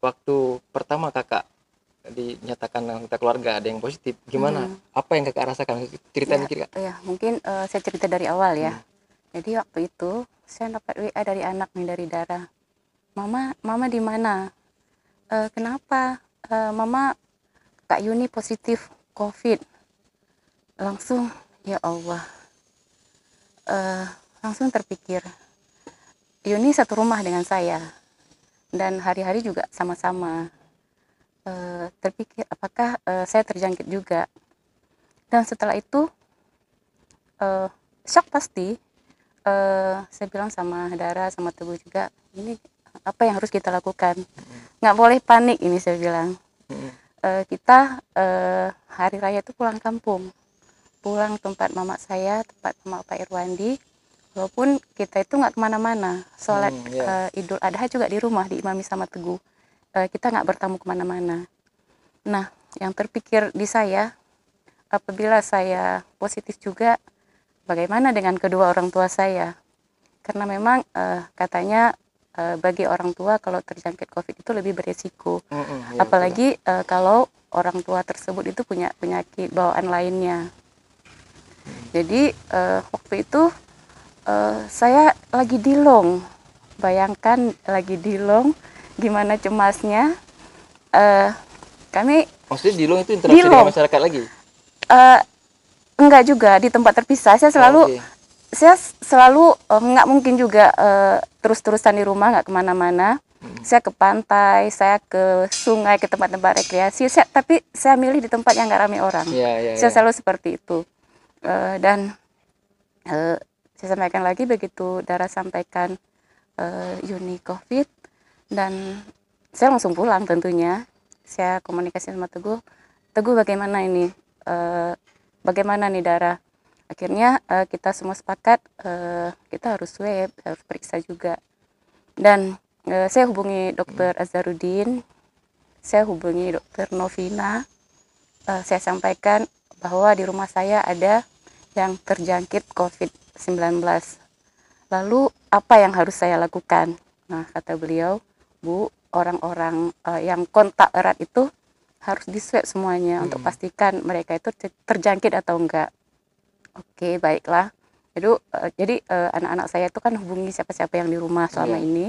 waktu pertama kakak dinyatakan anggota keluarga ada yang positif gimana Hmm. apa yang kakak rasakan ceritain Ya, dikit kak ya mungkin eh, saya cerita dari awal ya. Hmm. Jadi waktu itu saya dapat WA dari anak nih dari darah. Mama, mama di mana? "Eh, kenapa? "Eh, mama Kak Yuni positif COVID. Langsung ya Allah. Eh, langsung terpikir. Yuni satu rumah dengan saya dan hari-hari juga sama-sama. Eh, terpikir apakah eh, saya terjangkit juga. Dan setelah itu eh shock pasti eh saya bilang sama Dara sama Teguh juga ini apa yang harus kita lakukan? Nggak boleh panik ini saya bilang. Eh, kita eh, hari raya itu pulang kampung. Pulang tempat mama saya tempat mama Pak Irwandi walaupun kita itu nggak ke mana-mana. Sholat Hmm, iya. eh, Idul Adha juga di rumah diimami sama Teguh. Eh, kita nggak bertamu ke mana-mana. Nah yang terpikir di saya apabila saya positif juga bagaimana dengan kedua orang tua saya? Karena memang eh, katanya eh, bagi orang tua kalau terjangkit covid itu lebih beresiko. Mm-mm, iya, apalagi eh, kalau orang tua tersebut itu punya penyakit bawaan lainnya. Jadi eh, waktu itu eh, saya lagi di long bayangkan lagi di long gimana cemasnya eh, kami maksudnya di Long itu interaksi dengan Long. masyarakat lagi eh, enggak juga di tempat terpisah saya selalu Oh, oke. saya selalu eh, nggak mungkin juga eh, terus-terusan di rumah nggak ke mana-mana Hmm. saya ke pantai saya ke sungai ke tempat-tempat rekreasi saya tapi saya milih di tempat yang nggak ramai orang Iya, iya, saya iya. selalu seperti itu Eh, dan eh, saya sampaikan lagi begitu Dara sampaikan eh, Yuni COVID dan saya langsung pulang tentunya. Saya komunikasi sama Teguh Teguh bagaimana ini? Eh, bagaimana nih Dara? Akhirnya eh, kita semua sepakat eh, kita harus swab harus periksa juga. Dan eh, saya hubungi dokter Azharuddin saya hubungi dokter Novina Eh, saya sampaikan bahwa di rumah saya ada yang terjangkit COVID-19 lalu apa yang harus saya lakukan? Nah kata beliau Bu orang-orang eh, yang kontak erat itu harus di swab semuanya untuk Hmm. pastikan mereka itu ter- terjangkit atau enggak. Oke baiklah. Jadi eh, jadi eh, anak-anak saya itu kan hubungi siapa-siapa yang di rumah selama Iya. ini.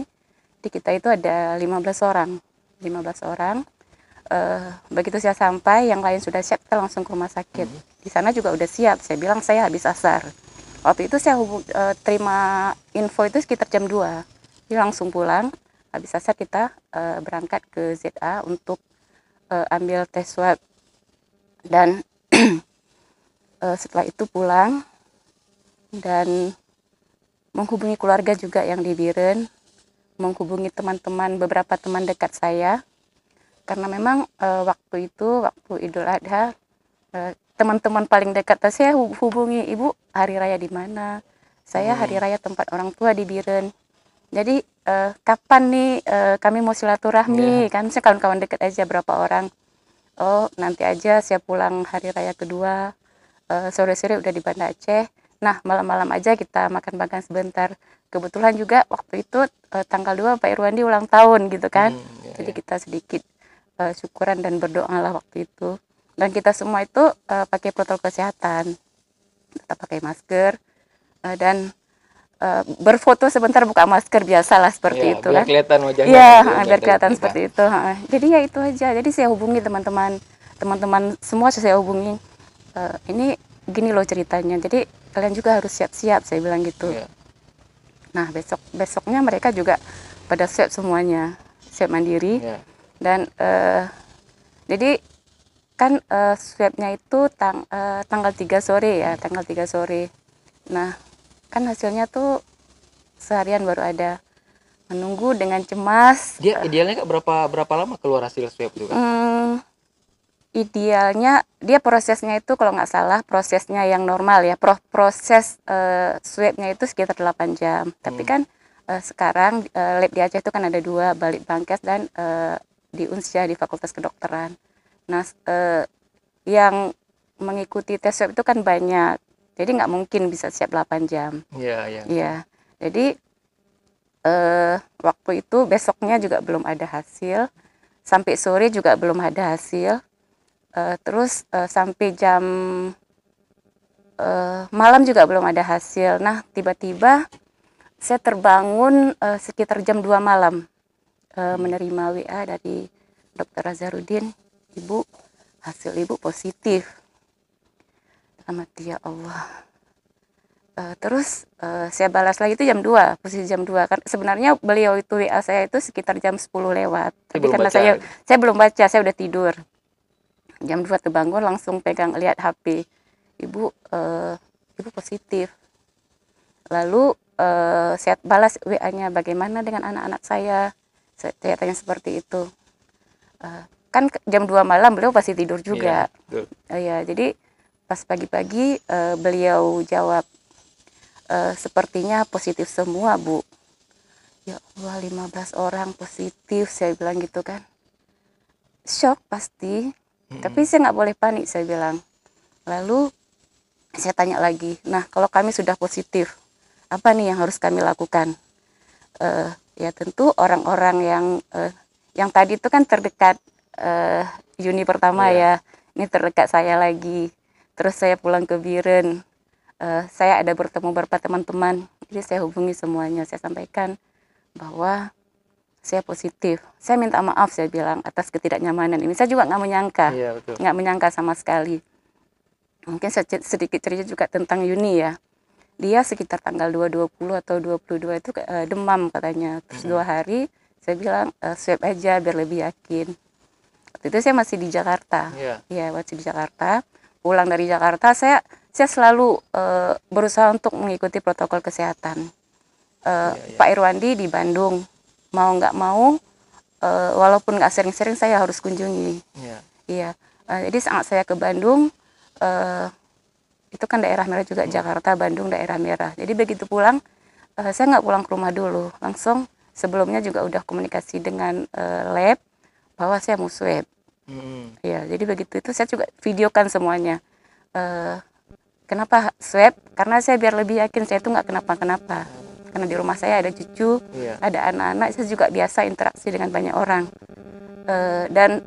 Di kita itu ada 15 orang. 15 orang. Eh, begitu saya sampai yang lain sudah siap kita langsung ke rumah sakit. Hmm. di sana juga udah siap. Saya bilang saya habis asar waktu itu saya hubung, eh, terima info itu sekitar jam 2 jadi langsung pulang. Habis asar kita eh, berangkat ke ZA untuk eh, ambil tes swab. Dan eh, setelah itu pulang. Dan menghubungi keluarga juga yang di Biren. Menghubungi teman-teman beberapa teman dekat saya. Karena memang eh, waktu itu waktu Idul Adha eh, teman-teman paling dekat saya hub- hubungi ibu hari raya di mana? Saya hari raya tempat orang tua di Biren. Jadi eh, kapan nih eh, kami mau silaturahmi? Kan saya kawan-kawan dekat aja berapa orang. Oh nanti aja saya pulang hari raya kedua. Eh, sore-sore udah di Banda Aceh. Nah malam-malam aja kita makan-makan sebentar. Kebetulan juga waktu itu eh, tanggal 2 Pak Irwandi ulang tahun gitu kan. Hmm, iya, jadi iya. kita sedikit eh, syukuran dan berdoa lah waktu itu dan kita semua itu eh, pakai protokol kesehatan tetap pakai masker eh, dan eh, berfoto sebentar buka masker biasalah seperti Iya, itu biar kan kelihatan wajahnya Iya, gitu, biar kelihatan seperti itu. ha. Jadi ya itu aja. Jadi saya hubungi teman-teman, teman-teman semua saya hubungi. Eh, ini gini loh ceritanya. Jadi kalian juga harus siap-siap. Saya bilang gitu. Iya. Nah besok besoknya mereka juga pada siap semuanya, siap mandiri. Iya. Dan eh, jadi kan eh, swabnya itu tang eh, tanggal 3 sore ya, tanggal 3 sore. Nah kan hasilnya tuh seharian baru ada. Menunggu dengan cemas. dia idealnya kak berapa berapa lama keluar hasil swab itu kak Hmm, idealnya dia prosesnya itu kalau nggak salah prosesnya yang normal ya pro- proses eh, swabnya itu sekitar 8 jam tapi Hmm. kan eh, sekarang eh, lab di Aceh itu kan ada dua balik Bangkes dan eh, di Unsya di Fakultas Kedokteran nah eh, yang mengikuti tes swab itu kan banyak. Jadi nggak mungkin bisa siap 8 jam. Iya iya. Iya, jadi eh, waktu itu besoknya juga belum ada hasil. sampai sore juga belum ada hasil. Eh, terus eh, sampai jam eh, malam juga belum ada hasil. Nah tiba-tiba saya terbangun eh, sekitar jam 2 malam eh, menerima WA dari dokter Azharudin ibu hasil ibu positif. Hati ya Allah. Eh, terus eh, saya balas lagi itu jam 2 posisi jam 2 kan sebenarnya beliau itu WA saya itu sekitar jam 10 lewat. Tapi belum karena baca. saya saya belum baca saya udah tidur. Jam 2 terbangun langsung pegang lihat HP ibu eh, ibu positif. Lalu eh, saya balas WA-nya bagaimana dengan anak-anak saya saya, saya tanya seperti itu. Eh, kan jam 2 malam beliau pasti tidur juga Iya, betul. Oh ya, jadi pas pagi-pagi eh, beliau jawab eh, sepertinya positif semua, Bu. Ya Allah, 15 orang positif, saya bilang gitu kan. Shock pasti, tapi saya nggak boleh panik, saya bilang. Lalu saya tanya lagi, nah kalau kami sudah positif, apa nih yang harus kami lakukan? Eh, ya tentu orang-orang yang eh, yang tadi itu kan terdekat eh, Juni pertama Iya. ya, ini terdekat saya lagi. Terus saya pulang ke Biren, eh, saya ada bertemu beberapa teman-teman, jadi saya hubungi semuanya, saya sampaikan bahwa saya positif. Saya minta maaf, saya bilang atas ketidaknyamanan ini. Saya juga nggak menyangka Iya, betul. nggak menyangka sama sekali. Mungkin sedi- sedikit cerita juga tentang Yuni ya. Dia sekitar tanggal 220 atau 22 itu eh, demam katanya. Terus dua hari saya bilang eh, swab aja biar lebih yakin. Waktu itu saya masih di Jakarta. Iya. Iya, masih di Jakarta. Pulang dari Jakarta saya saya selalu eh, berusaha untuk mengikuti protokol kesehatan. Eh, Iya, iya. Pak Irwandi di Bandung. Mau nggak mau eh, walaupun nggak sering-sering saya harus kunjungi. Iya. Iya, eh, jadi saat saya ke Bandung, eh, itu kan daerah merah juga Jakarta, Bandung daerah merah. Jadi begitu pulang, eh, saya nggak pulang ke rumah dulu, langsung sebelumnya juga udah komunikasi dengan eh, lab bahwa saya mau swab. Mm-mm. Iya, jadi begitu itu saya juga videokan semuanya. Eh, kenapa swab? Karena saya biar lebih yakin saya itu nggak kenapa-kenapa. Karena di rumah saya ada cucu, Iya. ada anak-anak saya juga biasa interaksi dengan banyak orang Eh, dan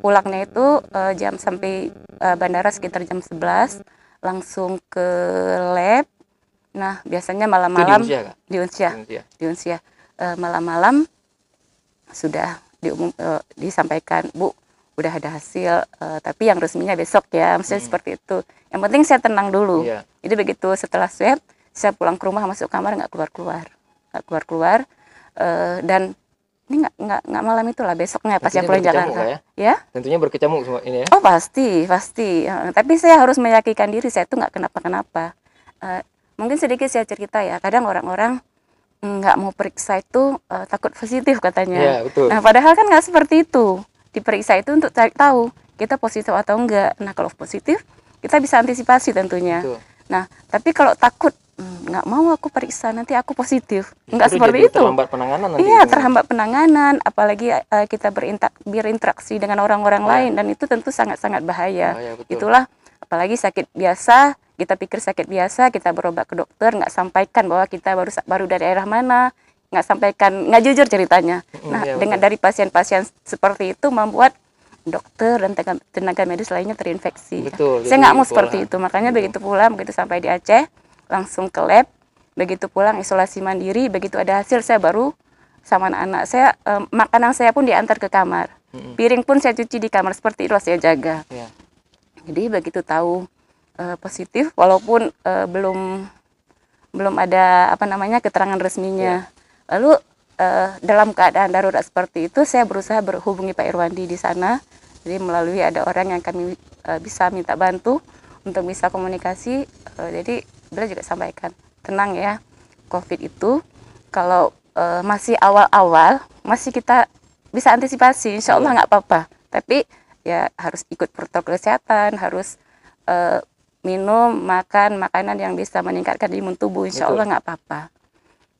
pulangnya itu eh, jam sampai eh, bandara sekitar jam 11 langsung ke lab nah biasanya di malam-malam Unsia, di Unsia Di Unsia. di Unsia malam-malam sudah diumum eh, disampaikan Bu udah ada hasil eh, tapi yang resminya besok ya maksudnya seperti itu yang penting saya tenang dulu Iya. jadi begitu setelah swab saya pulang ke rumah masuk kamar nggak keluar keluar nggak keluar keluar Eh, dan ini nggak nggak nggak malam itulah besoknya pas saya pulang Jakarta Kak, ya Tentunya berkecamuk semua ini ya. Oh pasti, pasti. Eh, tapi saya harus meyakinkan diri saya itu nggak kenapa-kenapa. Eh, mungkin sedikit saya cerita ya. Kadang orang-orang nggak mau periksa itu eh, takut positif katanya. Iya, betul. Nah padahal kan nggak seperti itu. Diperiksa itu untuk cari tahu kita positif atau enggak. Nah kalau positif kita bisa antisipasi tentunya. Betul. Nah tapi kalau takut "Hmm, nggak mau aku periksa nanti aku positif. Nggak seperti itu. Terlambat penanganan nanti. Iya, terhambat penanganan, apalagi eh, kita berintak, berinteraksi dengan orang-orang Iya. lain dan itu tentu sangat-sangat bahaya. Bahaya, betul. Itulah apalagi sakit biasa, kita pikir sakit biasa, kita berobat ke dokter, nggak sampaikan bahwa kita baru baru dari daerah mana, nggak sampaikan, nggak jujur ceritanya. Nah, iya, dengan betul. dari pasien-pasien seperti itu membuat dokter dan tenaga, tenaga medis lainnya terinfeksi. Betul, Saya nggak mau seperti itu, makanya Betul. begitu pulang, begitu sampai di Aceh, langsung ke lab, begitu pulang isolasi mandiri, begitu ada hasil saya baru sama anak-anak saya em, makanan saya pun diantar ke kamar, piring pun saya cuci di kamar seperti itu saya jaga. Iya. Jadi begitu tahu eh, positif, walaupun eh, belum belum ada apa namanya keterangan resminya. Lalu eh, dalam keadaan darurat seperti itu, saya berusaha berhubungi Pak Irwandi di sana. Jadi melalui ada orang yang kami eh, bisa minta bantu untuk bisa komunikasi. Eh, jadi beliau juga sampaikan tenang ya, COVID itu kalau eh, masih awal-awal masih kita bisa antisipasi, insya Allah nggak apa-apa. Tapi ya harus ikut protokol kesehatan, harus eh, minum, makan makanan yang bisa meningkatkan imun tubuh, insya Betul. Allah nggak apa-apa.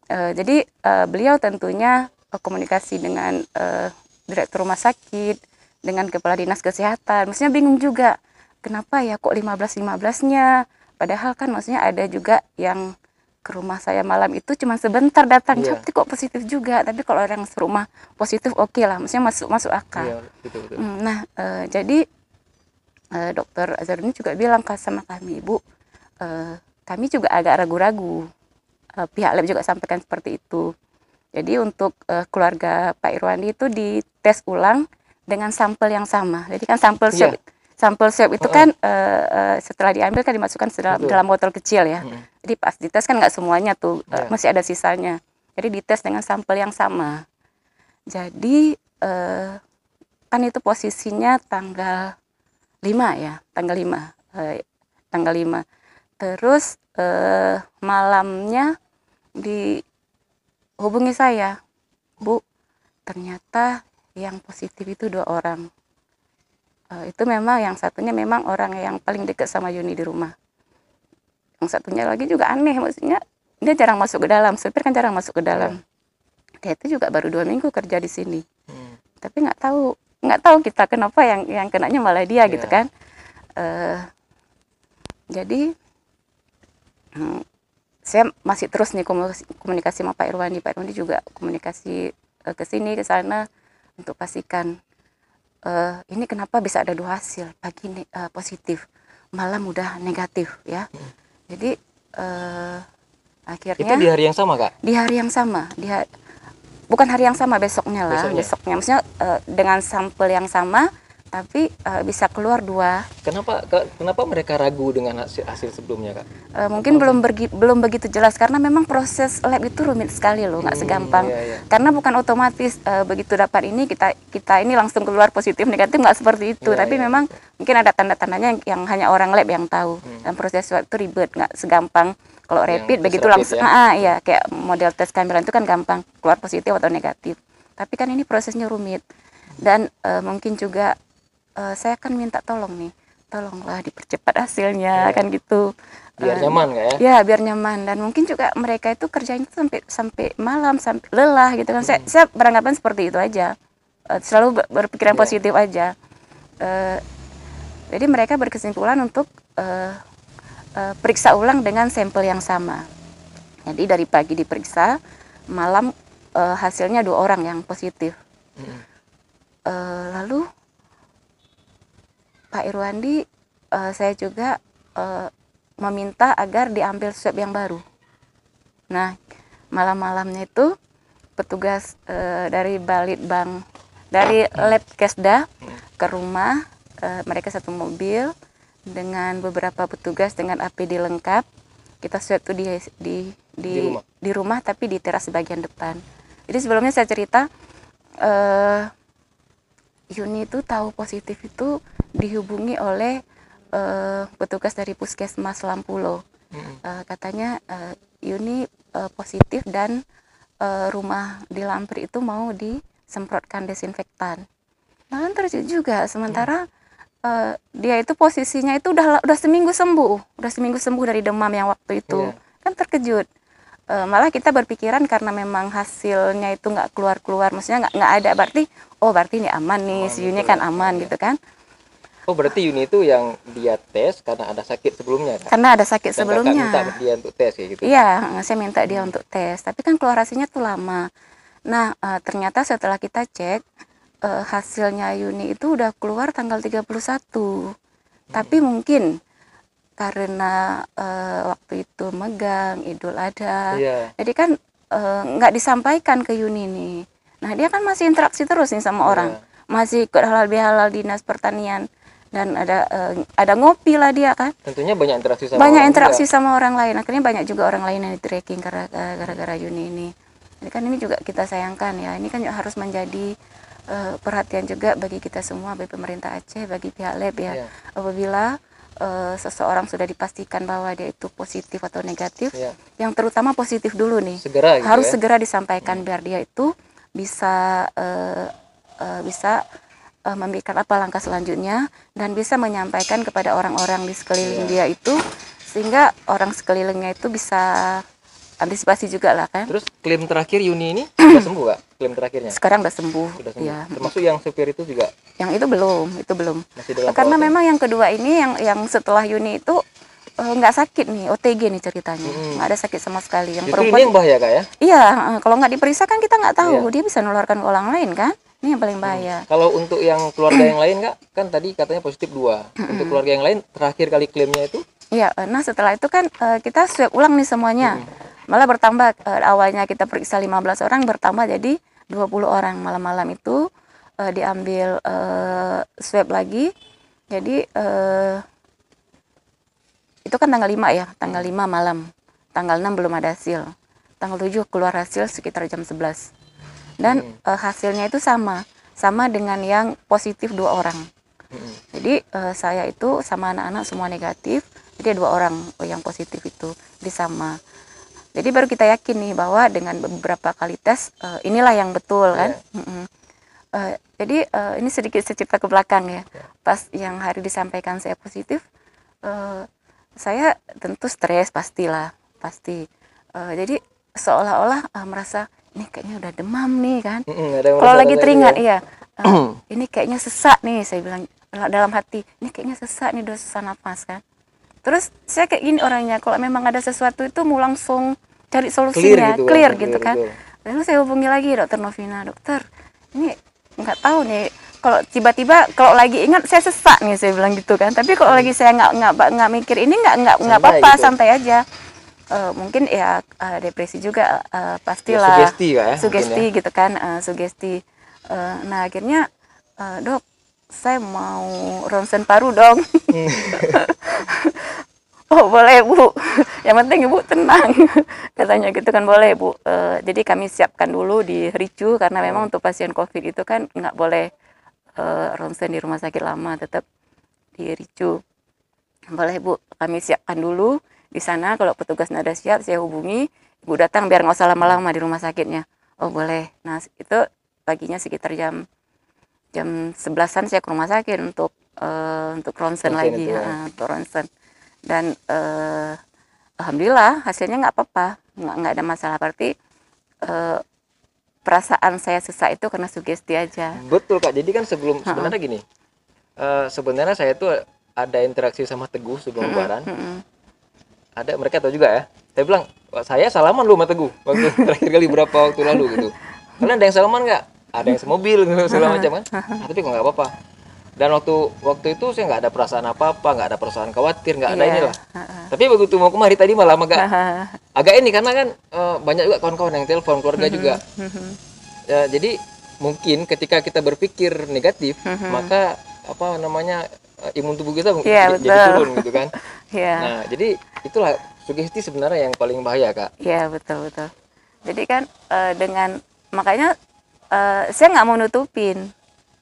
Eh, jadi eh, beliau tentunya eh, komunikasi dengan eh, direktur rumah sakit, dengan kepala dinas kesehatan, maksudnya bingung juga, kenapa ya kok 15-15-nya, padahal kan maksudnya ada juga yang ke rumah saya malam itu cuma sebentar datang Iya. tapi kok positif juga tapi kalau orang serumah positif oke lah maksudnya masuk masuk akal Iya, betul betul. Hmm, Nah, eh, jadi eh, dokter Azharudin juga bilang ke sama kami, Bu, eh, kami juga agak ragu-ragu. Eh, pihak lab juga sampaikan seperti itu. Jadi untuk eh, keluarga Pak Irwandi itu dites ulang dengan sampel yang sama. Jadi kan sampel Iya. swab, sampel swab itu kan eh, eh, setelah diambil kan dimasukkan dalam, Betul. dalam botol kecil ya. Mm-mm. Jadi pas dites kan nggak semuanya tuh, eh, Iya. masih ada sisanya. Jadi dites dengan sampel yang sama. Jadi eh, kan itu posisinya tanggal 5 ya, tanggal 5. eh, tanggal 5. Terus eh, malamnya dihubungi saya, Bu, ternyata yang positif itu dua orang. Eh, itu memang yang satunya memang orang yang paling dekat sama Yuni di rumah. Yang satunya lagi juga aneh, maksudnya dia jarang masuk ke dalam, supir kan jarang masuk ke dalam. Dia itu juga baru dua minggu kerja di sini Hmm. tapi nggak tahu nggak tahu kita kenapa yang yang kenanya malah dia gitu Iya. kan. Eh, jadi hmm, saya masih terus nih komunikasi, komunikasi sama Pak Irwandi. Pak Irwandi juga komunikasi eh, ke sini ke sana untuk pastikan eh, ini kenapa bisa ada dua hasil pagi ne- eh, positif malam udah negatif ya. Jadi eh, akhirnya Itu di hari yang sama, Kak? di hari yang sama. Di ha- bukan hari yang sama besoknya lah Besoknya. besoknya maksudnya eh, dengan sampel yang sama tapi eh, bisa keluar dua Kenapa ke- kenapa mereka ragu dengan hasil, hasil sebelumnya, Kak? Eh, mungkin belum bergi- belum begitu jelas karena memang proses lab itu rumit sekali loh nggak Hmm, segampang iya, iya. karena bukan otomatis eh, begitu dapat ini kita kita ini langsung keluar positif negatif nggak seperti itu Iya, tapi iya. memang mungkin ada tanda-tandanya yang, yang hanya orang lab yang tahu Hmm. dan proses swab itu ribet nggak segampang kalau rapid begitu langsung ya. ah iya kayak model tes kehamilan itu kan gampang keluar positif atau negatif tapi kan ini prosesnya rumit dan eh, mungkin juga eh, saya akan minta tolong nih tolonglah dipercepat hasilnya Iya. kan gitu Biar Eh, nyaman, Kak ya? ya biar nyaman dan mungkin juga mereka itu kerjanya sampai sampai malam sampai lelah gitu kan saya saya beranggapan seperti itu aja Eh, selalu ber- berpikiran Iya. positif aja Eh, jadi mereka berkesimpulan untuk eh, eh, periksa ulang dengan sampel yang sama jadi dari pagi diperiksa malam eh, hasilnya dua orang yang positif Mm-mm. Eh, lalu Pak Irwandi eh, saya juga eh, meminta agar diambil swab yang baru. Nah, malam-malamnya itu petugas eh, dari Balitbang dari lab Kesda ke rumah eh, mereka satu mobil dengan beberapa petugas dengan APD lengkap. Kita swab tuh di di di, Di rumah? di rumah tapi di teras bagian depan. Jadi sebelumnya saya cerita eh Yuni itu tahu positif itu dihubungi oleh eh, petugas dari puskesmas Lampulo. Mm-mm. Eh, katanya eh, Yuni eh, positif dan eh, rumah di Lampir itu mau disemprotkan desinfektan. Nah kan terkejut juga sementara eh, dia itu posisinya itu udah udah seminggu sembuh, udah seminggu sembuh dari demam yang waktu itu. Iya. Kan terkejut. Eh, malah kita berpikiran karena memang hasilnya itu nggak keluar keluar, maksudnya nggak nggak ada berarti oh berarti ini aman nih, Aman, si Yuni betul. kan aman Iya. gitu kan? Oh, berarti Yuni itu yang dia tes karena ada sakit sebelumnya, Kak? Karena ada sakit Dan sebelumnya. Minta dia untuk tes kayak gitu. Iya, saya minta dia untuk tes, tapi kan keluar hasilnya tuh lama. Nah, eh, ternyata setelah kita cek eh, hasilnya Yuni itu udah keluar tanggal 31. Tapi mungkin karena eh, waktu itu megang Idul Adha. Iya. Jadi kan eh, nggak disampaikan ke Yuni nih. Nah, dia kan masih interaksi terus nih sama orang. Iya. Masih ikut halal bihalal dinas pertanian dan ada eh, ada ngopi lah dia kan Tentunya banyak interaksi sama banyak orang interaksi juga. sama orang lain akhirnya banyak juga orang lain yang di tracking gara gara Yuni ini ini kan ini juga kita sayangkan ya ini kan harus menjadi eh, perhatian juga bagi kita semua bagi pemerintah Aceh bagi pihak lab ya Iya. apabila eh, seseorang sudah dipastikan bahwa dia itu positif atau negatif Iya. yang terutama positif dulu nih Segera gitu harus ya. segera disampaikan biar dia itu bisa eh, eh, bisa eh, memberikan apa langkah selanjutnya dan bisa menyampaikan kepada orang-orang di sekeliling Iya. dia itu sehingga orang sekelilingnya itu bisa antisipasi juga lah kan Terus klaim terakhir Yuni ini sudah sembuh, Kak? Klaim terakhirnya? Sekarang udah sembuh, sudah sembuh. ya Termasuk yang supir itu juga? Yang itu belum itu belum. Karena memang yang kedua ini yang yang setelah Yuni itu eh, nggak sakit nih OTG nih ceritanya. Mm-mm. nggak ada sakit sama sekali. Yang Justru ini perempuan yang bahaya kak ya? Iya eh, kalau nggak diperiksa kan kita nggak tahu. Iya. dia bisa nularkan ke orang lain kan? Ini yang paling bahaya. Kalau untuk yang keluarga yang lain kak kan tadi katanya positif dua. Untuk keluarga yang lain terakhir kali klaimnya itu? Iya, eh, nah setelah itu kan eh, kita swab ulang nih semuanya. Malah bertambah eh, awalnya kita periksa 15 orang bertambah jadi 20 orang. Malam-malam itu eh, diambil eh, swab lagi. Jadi eh, itu kan tanggal 5 ya, tanggal 5 malam. Tanggal 6 belum ada hasil. Tanggal 7 keluar hasil sekitar jam 11. Dan eh, hasilnya itu sama, sama dengan yang positif dua orang. Mm-mm. Jadi eh, saya itu sama anak-anak semua negatif, jadi dua orang yang positif itu jadi sama. Jadi baru kita yakin nih bahwa dengan beberapa kali tes eh, inilah yang betul kan. Mm-mm. Eh, jadi eh, ini sedikit secerita ke belakang ya. Pas yang hari disampaikan saya positif, eh, saya tentu stres pastilah, pasti. Eh, jadi seolah-olah eh, merasa ini kayaknya udah demam nih kan. Ada yang Kalau lagi teringat, ya. iya. Eh, ini kayaknya sesak nih, saya bilang dalam hati. Ini kayaknya sesak nih, udah susah nafas kan. Terus saya kayak gini orangnya, kalau memang ada sesuatu itu mau langsung cari solusinya, gitu, clear, gitu clear, kan. betul. Lalu saya hubungi lagi dokter Novina, dokter, ini nggak tahu nih. Kalau tiba-tiba kalau lagi ingat saya sesak nih, saya bilang gitu kan. Tapi kalau lagi saya nggak nggak nggak mikir ini nggak nggak nggak apa-apa, gitu. santai aja. Eh, mungkin ya eh, depresi juga Ya, pastilah sugesti kak ya sugesti gitu kan eh, sugesti Eh, nah akhirnya eh, dok saya mau ronsen paru dong Hmm. oh boleh bu. Yang penting ibu tenang. Katanya gitu kan boleh bu. Eh, jadi kami siapkan dulu di ricu karena memang untuk pasien covid itu kan nggak boleh eh, ronsen di rumah sakit lama tetap di ricu. Boleh bu. Kami siapkan dulu di sana. Kalau petugas nggak ada siap saya hubungi. Ibu datang biar nggak usah lama-lama di rumah sakitnya. Oh boleh. Nah itu paginya sekitar jam jam sebelasan saya ke rumah sakit untuk eh, untuk ronsen lagi. ya. ya, untuk ronsen dan eh, alhamdulillah hasilnya nggak apa-apa. Nggak nggak ada masalah. Berarti eh, perasaan saya sesak itu karena sugesti aja. Betul kak. Jadi kan sebelum sebenarnya gini eh, sebenarnya saya tuh ada interaksi sama teguh sebelum lebaran. Ada mereka tahu juga ya. Saya bilang "Wah, saya salaman lu sama teguh. Waktu terakhir kali berapa waktu lalu gitu. Kalian ada yang salaman nggak? Ada yang semobil gitu, segala macam kan. Tapi kok nggak apa-apa dan waktu waktu itu saya nggak ada perasaan apa-apa nggak ada perasaan khawatir nggak ada Iya. inilah tapi begitu mau kemari tadi malah agak agak ini karena kan eh, banyak juga kawan-kawan yang telepon keluarga juga Mhm. ya jadi mungkin ketika kita berpikir negatif Mhm. maka apa namanya eh, imun tubuh kita mungkin Iya, jadi- betul. turun gitu kan Iya. nah jadi itulah sugesti sebenarnya yang paling bahaya kak Iya betul betul. Jadi kan eh, dengan makanya eh, saya nggak mau nutupin,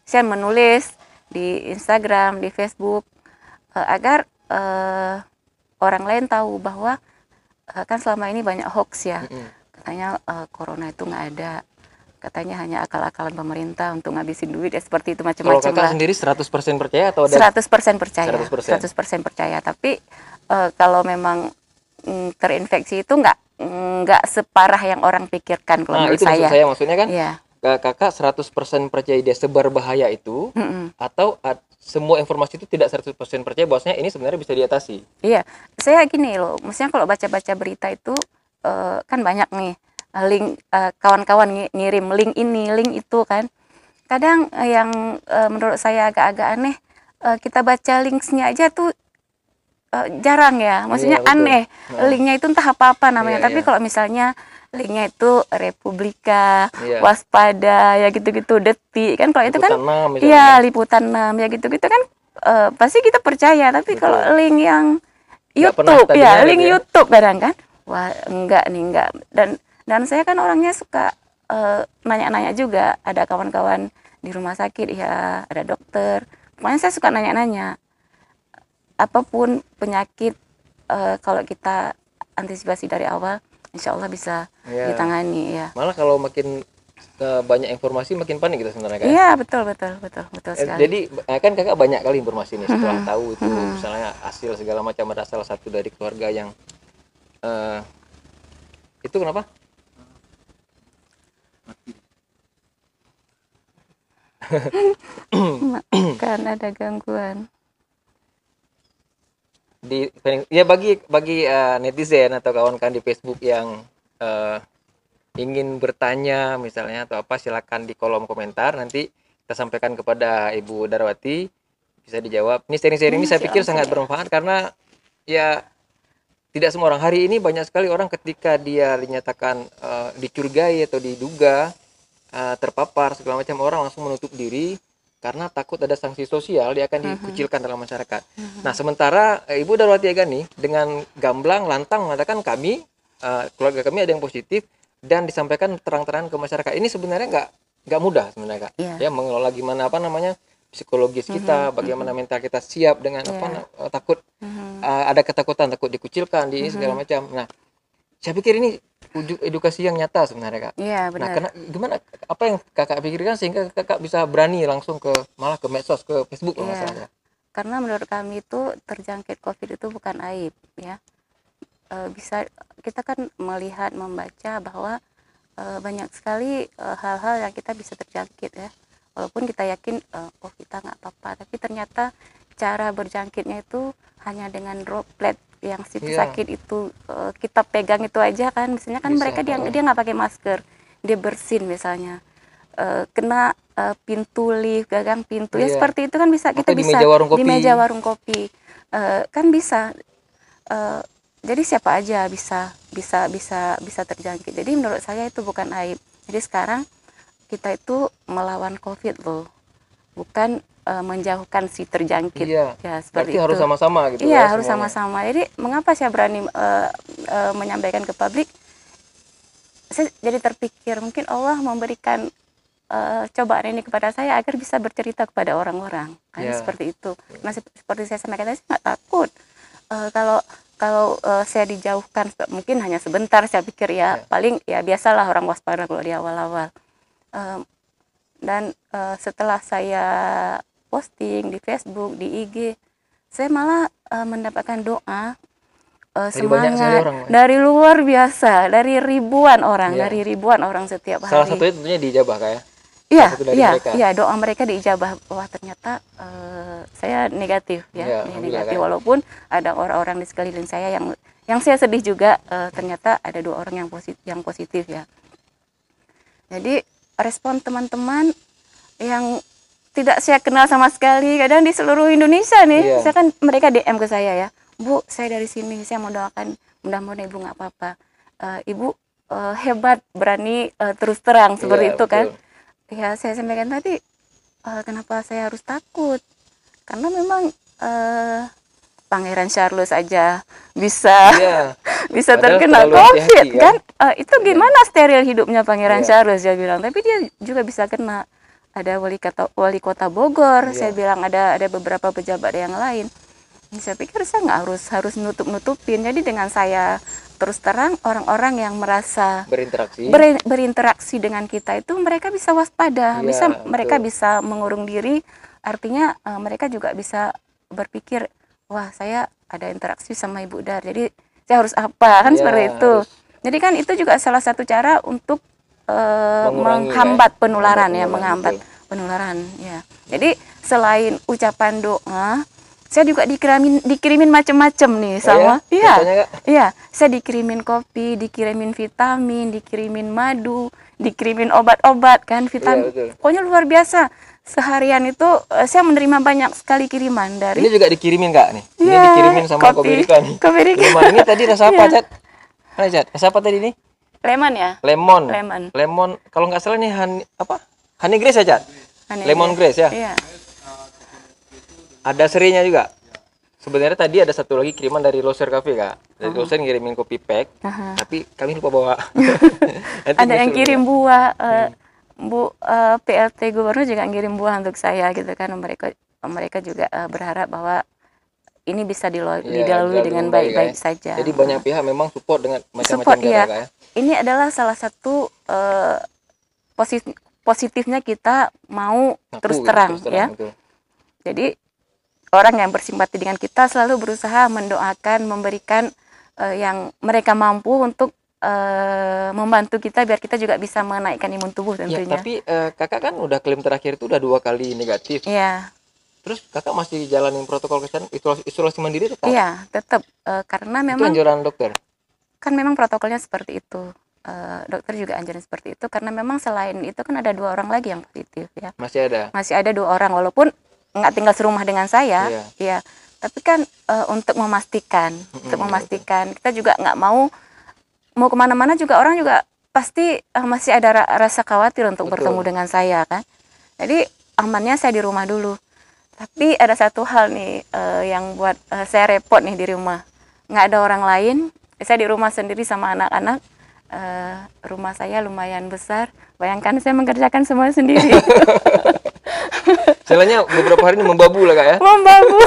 saya menulis di Instagram, di Facebook eh, agar eh, orang lain tahu bahwa eh, kan selama ini banyak hoax ya, katanya eh, corona itu nggak ada, katanya hanya akal-akalan pemerintah untuk ngabisin duit ya seperti itu kalau macam-macam kakak lah. sendiri 100% percaya atau ada 100% percaya. 100%. 100% percaya. Tapi eh, kalau memang mm, terinfeksi itu nggak nggak separah yang orang pikirkan kalau nah menurut itu maksud saya. saya maksudnya kan Iya. Kak- kakak 100% percaya dia sebar bahaya itu Mm-mm. atau ad- semua informasi itu tidak 100% percaya bahwasanya ini sebenarnya bisa diatasi Iya. Saya gini loh, maksudnya kalau baca-baca berita itu eh, kan banyak nih eh, link eh, kawan-kawan ngi- ngirim link ini, link itu kan. Kadang eh, yang eh, menurut saya agak-agak aneh, eh, kita baca linksnya aja tuh eh, jarang ya, maksudnya Iya, betul. aneh. Nah. Linknya itu entah apa-apa namanya. Iya, Tapi iya. kalau misalnya linknya itu Republika, Iya. waspada, ya gitu-gitu, detik kan kalau itu kan Liputan enam misalnya. Iya, liputan 6 ya gitu-gitu kan eh, pasti kita percaya, tapi Betul. kalau link yang YouTube ya, link ya. YouTube kadang kan. Wah, enggak nih, enggak. Dan dan saya kan orangnya suka eh, nanya-nanya juga. Ada kawan-kawan di rumah sakit ya, ada dokter. Pokoknya saya suka nanya-nanya. Apa pun penyakit eh, kalau kita antisipasi dari awal, insya Allah bisa Iya. ditangani ya. malah kalau makin eh, banyak informasi makin panik kita sebenarnya kan Iya, betul betul betul betul Eh, sekali. Jadi eh, kan kakak banyak kali informasi nih setelah Mhm. tahu itu Mhm. misalnya hasil segala macam ada salah satu dari keluarga yang eh itu kenapa? kan ada gangguan. Di ya bagi bagi uh, netizen atau kawan-kawan di Facebook yang uh, ingin bertanya misalnya atau apa silakan di kolom komentar. Nanti kita sampaikan kepada Ibu Darwati bisa dijawab. Ini sharing-sharing ini saya pikir sangat bermanfaat karena ya tidak semua orang. Hari ini banyak sekali orang ketika dia dinyatakan uh, dicurigai atau diduga uh, terpapar segala macam orang langsung menutup diri karena takut ada sanksi sosial dia akan mhm. dikucilkan dalam masyarakat. Mhm. Nah sementara e, Ibu Darwati Agani dengan gamblang lantang mengatakan kami uh, keluarga kami ada yang positif dan disampaikan terang-terangan ke masyarakat. Ini sebenarnya nggak nggak mudah sebenarnya kak. Yeah. Ya mengelola gimana apa namanya psikologis kita, mm-hmm. bagaimana mm-hmm. mental kita siap dengan yeah. apa uh, takut mm-hmm. uh, ada ketakutan takut dikucilkan di mm-hmm. segala macam. Nah saya pikir ini edukasi yang nyata sebenarnya kak. Iya benar. Nah karena gimana apa yang kakak pikirkan sehingga kakak bisa berani langsung ke malah ke medsos ke Facebook yeah. masalahnya. Karena menurut kami itu terjangkit COVID itu bukan aib ya. E, bisa kita kan melihat membaca bahwa e, banyak sekali hal hal-hal yang kita bisa terjangkit ya. Walaupun kita yakin e, oh kita nggak apa-apa, tapi ternyata cara berjangkitnya itu hanya dengan droplet yang situ yeah. sakit itu uh, kita pegang itu aja kan misalnya kan Bisa, mereka dia dia nggak pakai masker dia bersin misalnya uh, kena uh, pintu lift gagang pintu yeah. ya iya. seperti itu kan bisa kita Atau bisa di meja warung kopi, di meja warung kopi. Uh, kan bisa uh, jadi siapa aja bisa bisa bisa bisa terjangkit jadi menurut saya itu bukan aib jadi sekarang kita itu melawan covid loh bukan uh, menjauhkan si terjangkit. Iya. ya seperti Berarti itu. harus sama-sama gitu iya ya, harus sama-sama. Jadi mengapa saya berani uh, uh, menyampaikan ke publik? Saya jadi terpikir mungkin Allah memberikan uh, cobaan ini kepada saya agar bisa bercerita kepada orang-orang. Kan yeah. seperti itu. Nah seperti saya sampaikan tadi saya nggak takut. Uh, kalau kalau uh, saya dijauhkan mungkin hanya sebentar saya pikir ya yeah. paling ya biasalah orang waspada kalau di awal-awal. Uh, dan uh, setelah saya posting di Facebook, di IG, saya malah uh, mendapatkan doa uh, semangat orang, dari luar biasa, dari ribuan orang, ya. dari ribuan orang setiap hari. Salah satunya tentunya dijabah kayak. Iya, iya, iya doa mereka diijabah. Wah ternyata uh, saya negatif ya, ya negatif. Walaupun ada orang-orang di sekeliling saya yang yang saya sedih juga uh, ternyata ada dua orang yang positif, yang positif ya. Jadi respon teman-teman yang tidak saya kenal sama sekali kadang di seluruh Indonesia nih yeah. saya kan mereka DM ke saya ya bu saya dari sini saya mau doakan mudah-mudahan ibu nggak apa-apa uh, ibu uh, hebat berani uh, terus terang seperti yeah, itu kan ya saya sampaikan tadi uh, kenapa saya harus takut karena memang uh, Pangeran Charles aja bisa yeah. bisa terkena COVID hati, kan, kan? Uh, itu iya. gimana yeah. steril hidupnya Pangeran yeah. Charles dia bilang tapi dia juga bisa kena ada wali kota wali kota Bogor. Yeah. saya bilang ada ada beberapa pejabat yang lain. Saya pikir saya nggak harus harus nutup nutupin jadi dengan saya terus terang orang-orang yang merasa berinteraksi. ber, berinteraksi dengan kita itu mereka bisa waspada. Yeah, bisa mereka bisa mengurung diri. Artinya uh, mereka juga bisa berpikir wah saya ada interaksi sama ibu dar. Jadi saya harus apa? Kan yeah, seperti itu. harus. jadi kan itu juga salah satu cara untuk uh, menghambat ya? penularan ya, menghambat penularan ya. Jadi selain ucapan doa, saya juga dikirimin dikirimin macam-macam nih oh sama. Ya? Iya. Iya, iya. Saya dikirimin kopi, dikirimin vitamin, dikirimin madu, dikirimin obat-obat kan vitamin. Ya, Pokoknya luar biasa. Seharian itu uh, saya menerima banyak sekali kiriman dari Ini juga dikirimin Kak nih. Ini ya, dikirimin sama kopi, kopi nih. Kopi Ini tadi rasa apa, iya. Mana, Cat? Rasa apa tadi nih? Lemon ya? Lemon. Lemon. Lemon. Kalau nggak salah nih honey, apa? Honey grace ya, Cat? Honey Lemon grace, grace ya? Iya. Ada serinya juga. Sebenarnya tadi ada satu lagi kiriman dari Loser Cafe kak. Dari uh -huh. Loser ngirimin kopi pack, uh -huh. tapi kami lupa bawa. ada yang kirim buah. Uh, hmm. Bu uh, eh, PLT Gubernur juga ngirim buah untuk saya gitu kan. Mereka mereka juga uh, berharap bahwa ini bisa dilalui, ya, dilalui dengan baik-baik ya. saja. Jadi banyak pihak memang support dengan macam-macam ya. ya. Ini adalah salah satu uh, positif positifnya kita mau Aku, terus terang, terus terang ya. Betul. Jadi orang yang bersimpati dengan kita selalu berusaha mendoakan, memberikan uh, yang mereka mampu untuk uh, membantu kita biar kita juga bisa menaikkan imun tubuh ya, tentunya. Ya, tapi uh, kakak kan udah klaim terakhir itu udah dua kali negatif. Iya terus kakak masih jalanin protokol kesehatan isolasi, isolasi mandiri tetap Iya, tetap eh, karena itu memang anjuran dokter kan memang protokolnya seperti itu. Eh, dokter juga anjuran seperti itu karena memang selain itu kan ada dua orang lagi yang positif ya. masih ada Masih ada dua orang walaupun nggak tinggal serumah dengan saya, Iya. ya. Tapi kan eh, untuk memastikan, untuk Mm-mm, memastikan kita juga nggak mau mau ke mana-mana juga orang juga pasti eh, masih ada ra- rasa khawatir untuk Betul. bertemu dengan saya kan. Jadi amannya saya di rumah dulu. Tapi ada satu hal nih eh, yang buat eh, saya repot nih di rumah. Nggak ada orang lain. Saya di rumah sendiri sama anak-anak. Eh, rumah saya lumayan besar. Bayangkan saya mengerjakan semua sendiri. Istilahnya beberapa hari ini membabu lah kak ya Membabu.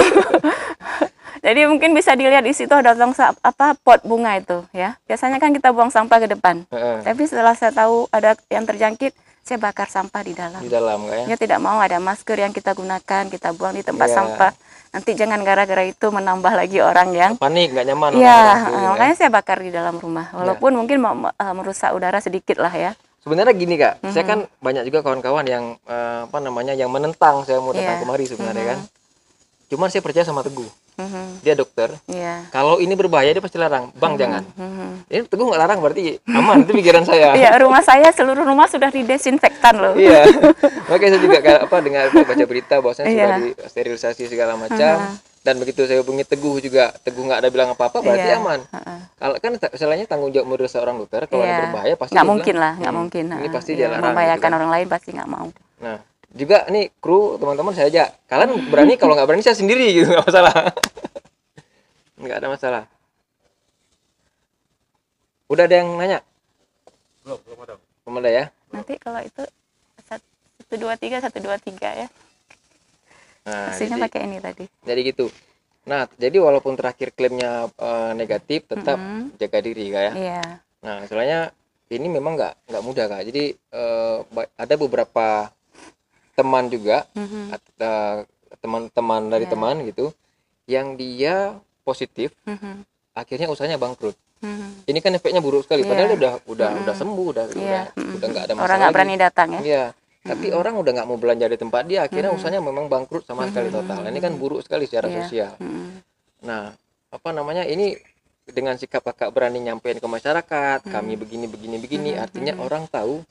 Jadi mungkin bisa dilihat di situ ada tong apa pot bunga itu ya. Biasanya kan kita buang sampah ke depan. Heeh, Tapi setelah saya tahu ada yang terjangkit, saya bakar sampah di dalam. di dalam ya Ya tidak mau ada masker yang kita gunakan, kita buang di tempat Iya. sampah. Nanti jangan gara-gara itu menambah lagi orang yang panik nggak nyaman Iya, orang-orang itu, eh, ya. makanya saya bakar di dalam rumah. Walaupun mungkin mau eh, merusak udara sedikit lah ya. sebenarnya gini kak saya Mhm. kan banyak juga kawan-kawan yang eh, apa namanya yang menentang saya mau datang Iya. kemari sebenarnya Mhm. kan cuman saya percaya sama teguh Mhm, dia dokter Iya. kalau ini berbahaya dia pasti larang bang jangan Mhm. ini teguh nggak larang berarti aman itu pikiran saya Iya, rumah saya seluruh rumah sudah didesinfektan loh. iya makanya saya juga kayak apa dengar baca berita bahwasanya sudah Iya. di sterilisasi segala macam dan begitu saya hubungi teguh juga teguh nggak ada bilang apa apa berarti Iya. aman Heeh. kalau kan istilahnya tanggung jawab menurut seorang dokter kalau ada Iya. berbahaya pasti nggak mungkin bilang, lah, nggak "Hmm, mungkin. ini pasti Iya, dia larang gitu membahayakan kan. orang lain pasti nggak mau. Nah, juga nih kru teman-teman saya aja. Kalian berani kalau nggak berani saya sendiri gitu nggak masalah. nggak ada masalah. Udah ada yang nanya? belum belum ada Belum ada ya? Nanti kalau itu satu dua tiga satu dua tiga ya. Nah, Hasilnya pakai ini tadi. jadi gitu. Nah, jadi walaupun terakhir klaimnya eh, negatif, tetap Mhm. jaga diri kak ya. Iya. Nah, soalnya ini memang nggak nggak mudah kak. Jadi ba- ada beberapa teman juga, Mhm. at- eh, teman-teman dari Iya. teman gitu, yang dia positif, Mhm. akhirnya usahanya bangkrut. Mhm. ini kan efeknya buruk sekali Iya. padahal dia udah udah Mm-mm. udah sembuh udah Iya. udah mhm. udah nggak ada masalah Orang nggak berani datang ya. iya tapi orang udah nggak mau belanja di tempat dia akhirnya Mm-mm. usahanya memang bangkrut sama sekali Mm-mm. total Nah, ini kan buruk sekali secara Iya. sosial Mhm. nah apa namanya ini dengan sikap kakak berani nyampein ke masyarakat kami Mm. begini begini begini Mm-mm. artinya Mm-mm. orang tahu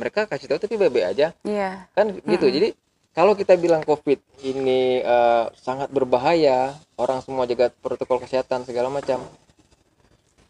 mereka kasih tahu tapi baik-baik aja Iya. kan gitu Mm-mm. jadi kalau kita bilang covid ini eh, sangat berbahaya orang semua jaga protokol kesehatan segala macam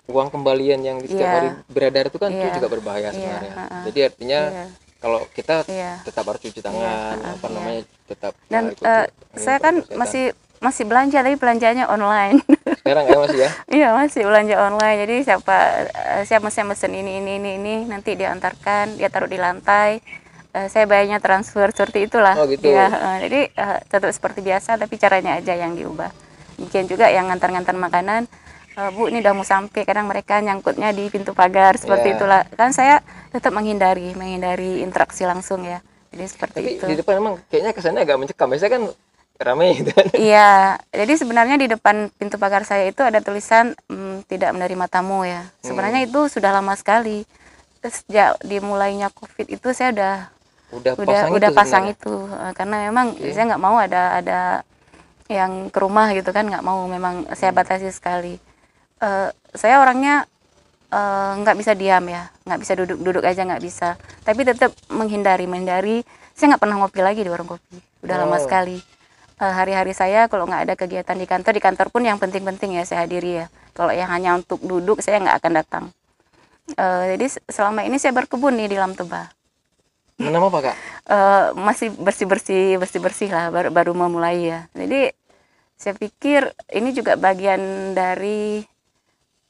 uang kembalian yang setiap Iya. hari beredar itu kan itu Iya. juga berbahaya Iya, sebenarnya ha-ha. jadi artinya Iya. kalau kita Iya. tetap harus cuci tangan ha-ha, apa iya. namanya tetap Dan uh, saya kan masih masih belanja tapi belanjanya online. sekarang ya masih ya Iya masih belanja online. Jadi siapa eh, siapa mesen mesen ini ini ini ini nanti diantarkan, dia taruh di lantai. Eh, saya bayarnya transfer seperti itulah. Oh, gitu. Iya, eh, jadi eh, tetap seperti biasa tapi caranya aja yang diubah. Mungkin juga yang ngantar-ngantar makanan. eh, Bu ini udah mau sampai kadang mereka nyangkutnya di pintu pagar seperti Iya. itulah kan saya tetap menghindari menghindari interaksi langsung ya jadi seperti tapi itu di depan emang kayaknya kesannya agak mencekam biasanya kan rame gitu kan Iya, jadi sebenarnya di depan pintu pagar saya itu ada tulisan mm, tidak menerima tamu ya. Sebenarnya itu sudah lama sekali. Sejak dimulainya COVID itu saya udah udah, udah pasang udah itu pasang sebenarnya. itu Eh, karena memang Oke. saya nggak mau ada ada yang ke rumah gitu kan nggak mau memang saya Hmm. batasi sekali. Eh, saya orangnya eh, nggak bisa diam ya, nggak bisa duduk duduk aja nggak bisa. Tapi tetap menghindari menghindari. Saya nggak pernah ngopi lagi di warung kopi. Udah lama Oh. sekali. Eh, hari-hari saya kalau nggak ada kegiatan di kantor di kantor pun yang penting-penting ya saya hadiri ya. Kalau yang hanya untuk duduk saya nggak akan datang. Eh, jadi se- selama ini saya berkebun nih di Lam Tebah. Menama apa kak Eh, masih bersih bersih bersih bersih lah baru baru memulai ya jadi saya pikir ini juga bagian dari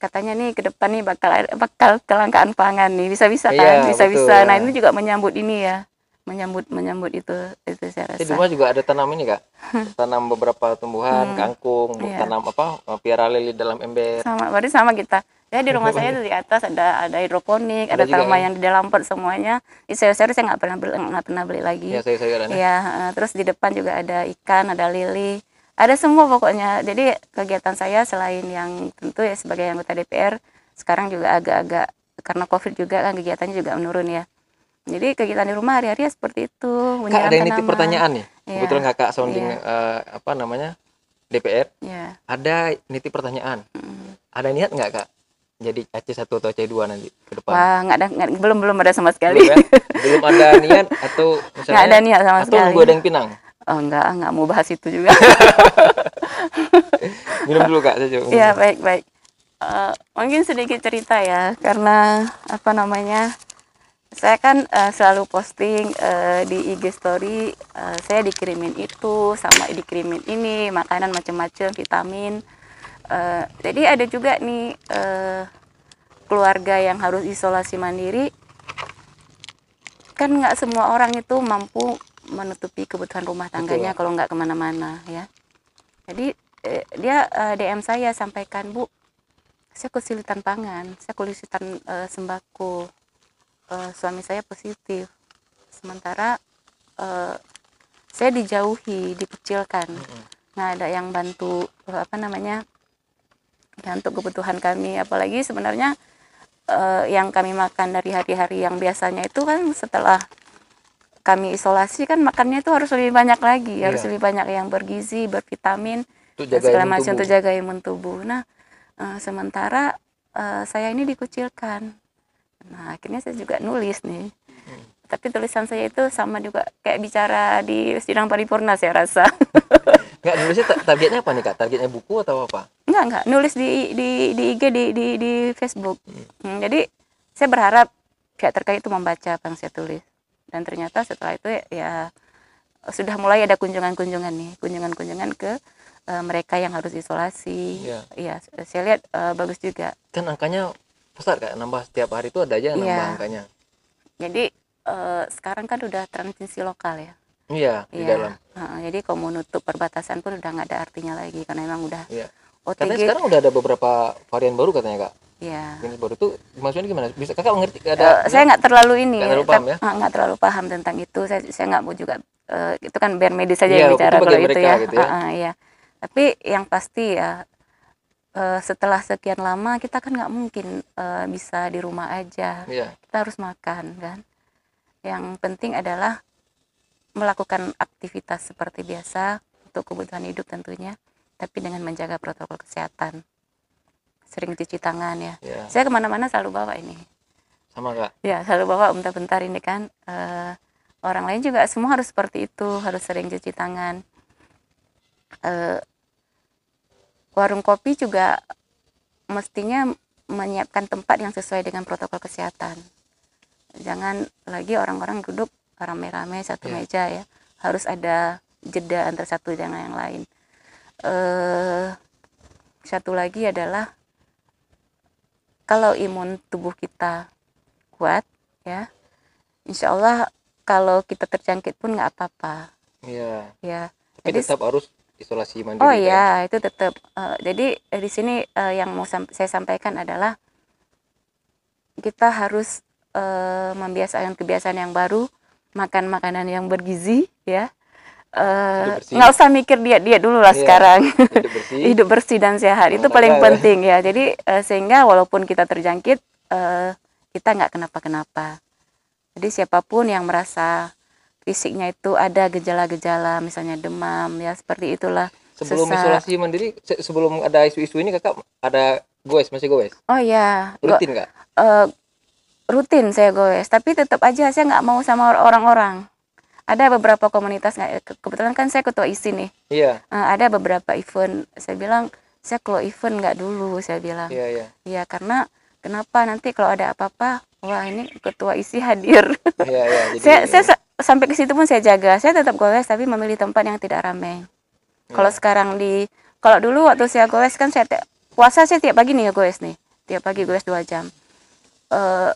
katanya nih ke depan nih bakal bakal kelangkaan pangan nih bisa bisa Iya, kan bisa betul, bisa nah ya. ini juga menyambut ini ya menyambut menyambut itu itu saya Saya di rasa rumah juga ada tanam ini kak tanam beberapa tumbuhan Hmm. kangkung Iya. tanam apa piara lili dalam ember sama berarti sama kita ya di rumah saya di atas ada ada hidroponik Ada ada, tanaman ya? yang di dalam pot semuanya di sayur-sayur saya nggak pernah beli nggak pernah beli lagi ya sayur-sayuran ya. Iya, eh, terus di depan juga ada ikan, ada lili, ada semua pokoknya. Jadi kegiatan saya selain yang tentu ya sebagai anggota DPR, sekarang juga agak-agak karena COVID juga kan kegiatannya juga menurun ya. Jadi kegiatan di rumah hari-hari ya seperti itu. Kak ada nitip pertanyaan nih. Iya. Kebetulan kakak sounding Iya. eh, apa namanya DPR. Ya. Ada nitip pertanyaan. Mm. Ada niat nggak kak? Jadi AC1 atau AC2 nanti ke depan? Wah, nggak ada, nggak- belum belum ada sama Belum sekali. ya? Belum ada niat atau misalnya Nggak ada niat sama atau sekali. nunggu ada yang pinang? Oh, enggak, nggak mau bahas itu juga. Minum dulu kak, saya coba. Iya, baik baik. Eh, mungkin sedikit cerita ya, karena apa namanya? Saya kan eh, selalu posting eh, di IG story, eh, saya dikirimin itu, sama dikirimin ini, makanan macam-macam, vitamin. Eh, jadi ada juga nih eh, keluarga yang harus isolasi mandiri. Kan nggak semua orang itu mampu menutupi kebutuhan rumah tangganya kalau nggak ke mana-mana ya. Jadi eh, dia eh, DM saya sampaikan bu, saya kesulitan pangan, saya kesulitan eh, sembako, Eh, suami saya positif, sementara eh, saya dijauhi, dikecilkan, nggak ada yang bantu eh, apa namanya ya untuk kebutuhan kami, apalagi sebenarnya eh, yang kami makan dari hari-hari yang biasanya itu kan setelah kami isolasi kan makannya itu harus lebih banyak lagi, harus Iya. lebih banyak yang bergizi, bervitamin, dan segala macam untuk jaga imun tubuh. Nah, eh, sementara eh, saya ini dikucilkan. Nah, akhirnya saya juga nulis nih. Hmm. Tapi tulisan saya itu sama juga kayak bicara di sidang paripurna saya rasa. Nggak nulisnya ta- targetnya apa nih kak? Targetnya buku atau apa? enggak, enggak, nulis di di di IG di di, di Facebook. Hmm, jadi saya berharap pihak terkait itu membaca apa yang saya tulis. Dan ternyata setelah itu ya, ya sudah mulai ada kunjungan-kunjungan nih, kunjungan-kunjungan ke eh, mereka yang harus isolasi. Iya. Iya, saya lihat eh, bagus juga. Kan angkanya besar kak, nambah setiap hari itu ada aja nambah Iya. angkanya. Jadi eh, sekarang kan udah transmisi lokal ya. Iya, di Iya. dalam. Heeh, jadi kalau mau nutup perbatasan pun udah nggak ada artinya lagi karena memang udah Iya. OTG. sekarang udah ada beberapa varian baru katanya kak. Iya. Jenis baru tuh maksudnya gimana? Bisa kakak mengerti? Ada? saya nggak terlalu ini, Nggak terlalu paham ya? nggak terlalu paham tentang itu. Saya saya nggak mau juga eh, itu kan biar medis saja Iya, yang itu bicara kalau itu ya. gitu ya. Ah, ah, iya. Tapi yang pasti ya eh, setelah sekian lama kita kan nggak mungkin eh, bisa di rumah aja. Iya. Kita harus makan kan. Yang penting adalah melakukan aktivitas seperti biasa untuk kebutuhan hidup tentunya, tapi dengan menjaga protokol kesehatan. Sering cuci tangan ya. Iya. Saya ke mana-mana selalu bawa ini. Sama kak. Ya, selalu bawa bentar-bentar ini kan. eh, orang lain juga semua harus seperti itu, harus sering cuci tangan. Eh, warung kopi juga mestinya menyiapkan tempat yang sesuai dengan protokol kesehatan. Jangan lagi orang-orang duduk rame-rame satu Iya. meja ya. Harus ada jeda antara satu dengan yang lain. Eh, satu lagi adalah kalau imun tubuh kita kuat ya insya Allah kalau kita terjangkit pun nggak apa-apa Iya. ya Tapi Jadi- tetap harus isolasi mandiri. oh kan? iya itu tetap eh, jadi eh, di sini eh, yang mau sam- saya sampaikan adalah kita harus eh, membiasakan kebiasaan yang baru makan makanan yang bergizi ya nggak usah mikir diet diet dulu lah Iya. sekarang Hidup bersih. hidup bersih dan sehat itu paling ya. penting ya jadi eh, sehingga walaupun kita terjangkit eh, kita nggak kenapa-kenapa jadi siapa pun yang merasa fisiknya itu ada gejala-gejala misalnya demam ya seperti itulah Sebelum sesak. isolasi mandiri, se- sebelum ada isu-isu ini kakak ada goes masih goes. oh ya Rutin kak? eh, rutin saya goes tapi tetap aja saya nggak mau sama or- orang-orang ada beberapa komunitas nggak ke- kebetulan kan saya ketua isi nih Iya. Eh, ada beberapa event saya bilang saya kalau event nggak dulu saya bilang Iya iya. Iya karena kenapa nanti kalau ada apa-apa wah ini ketua isi hadir. Iya iya. Jadi, saya saya sa- sampai ke situ pun saya jaga. Saya tetap goes tapi memilih tempat yang tidak ramai. Kalau Iya. sekarang di kalau dulu waktu saya goes kan saya puasa saya tiap pagi nih ya goes nih. Tiap pagi goes dua jam. Eh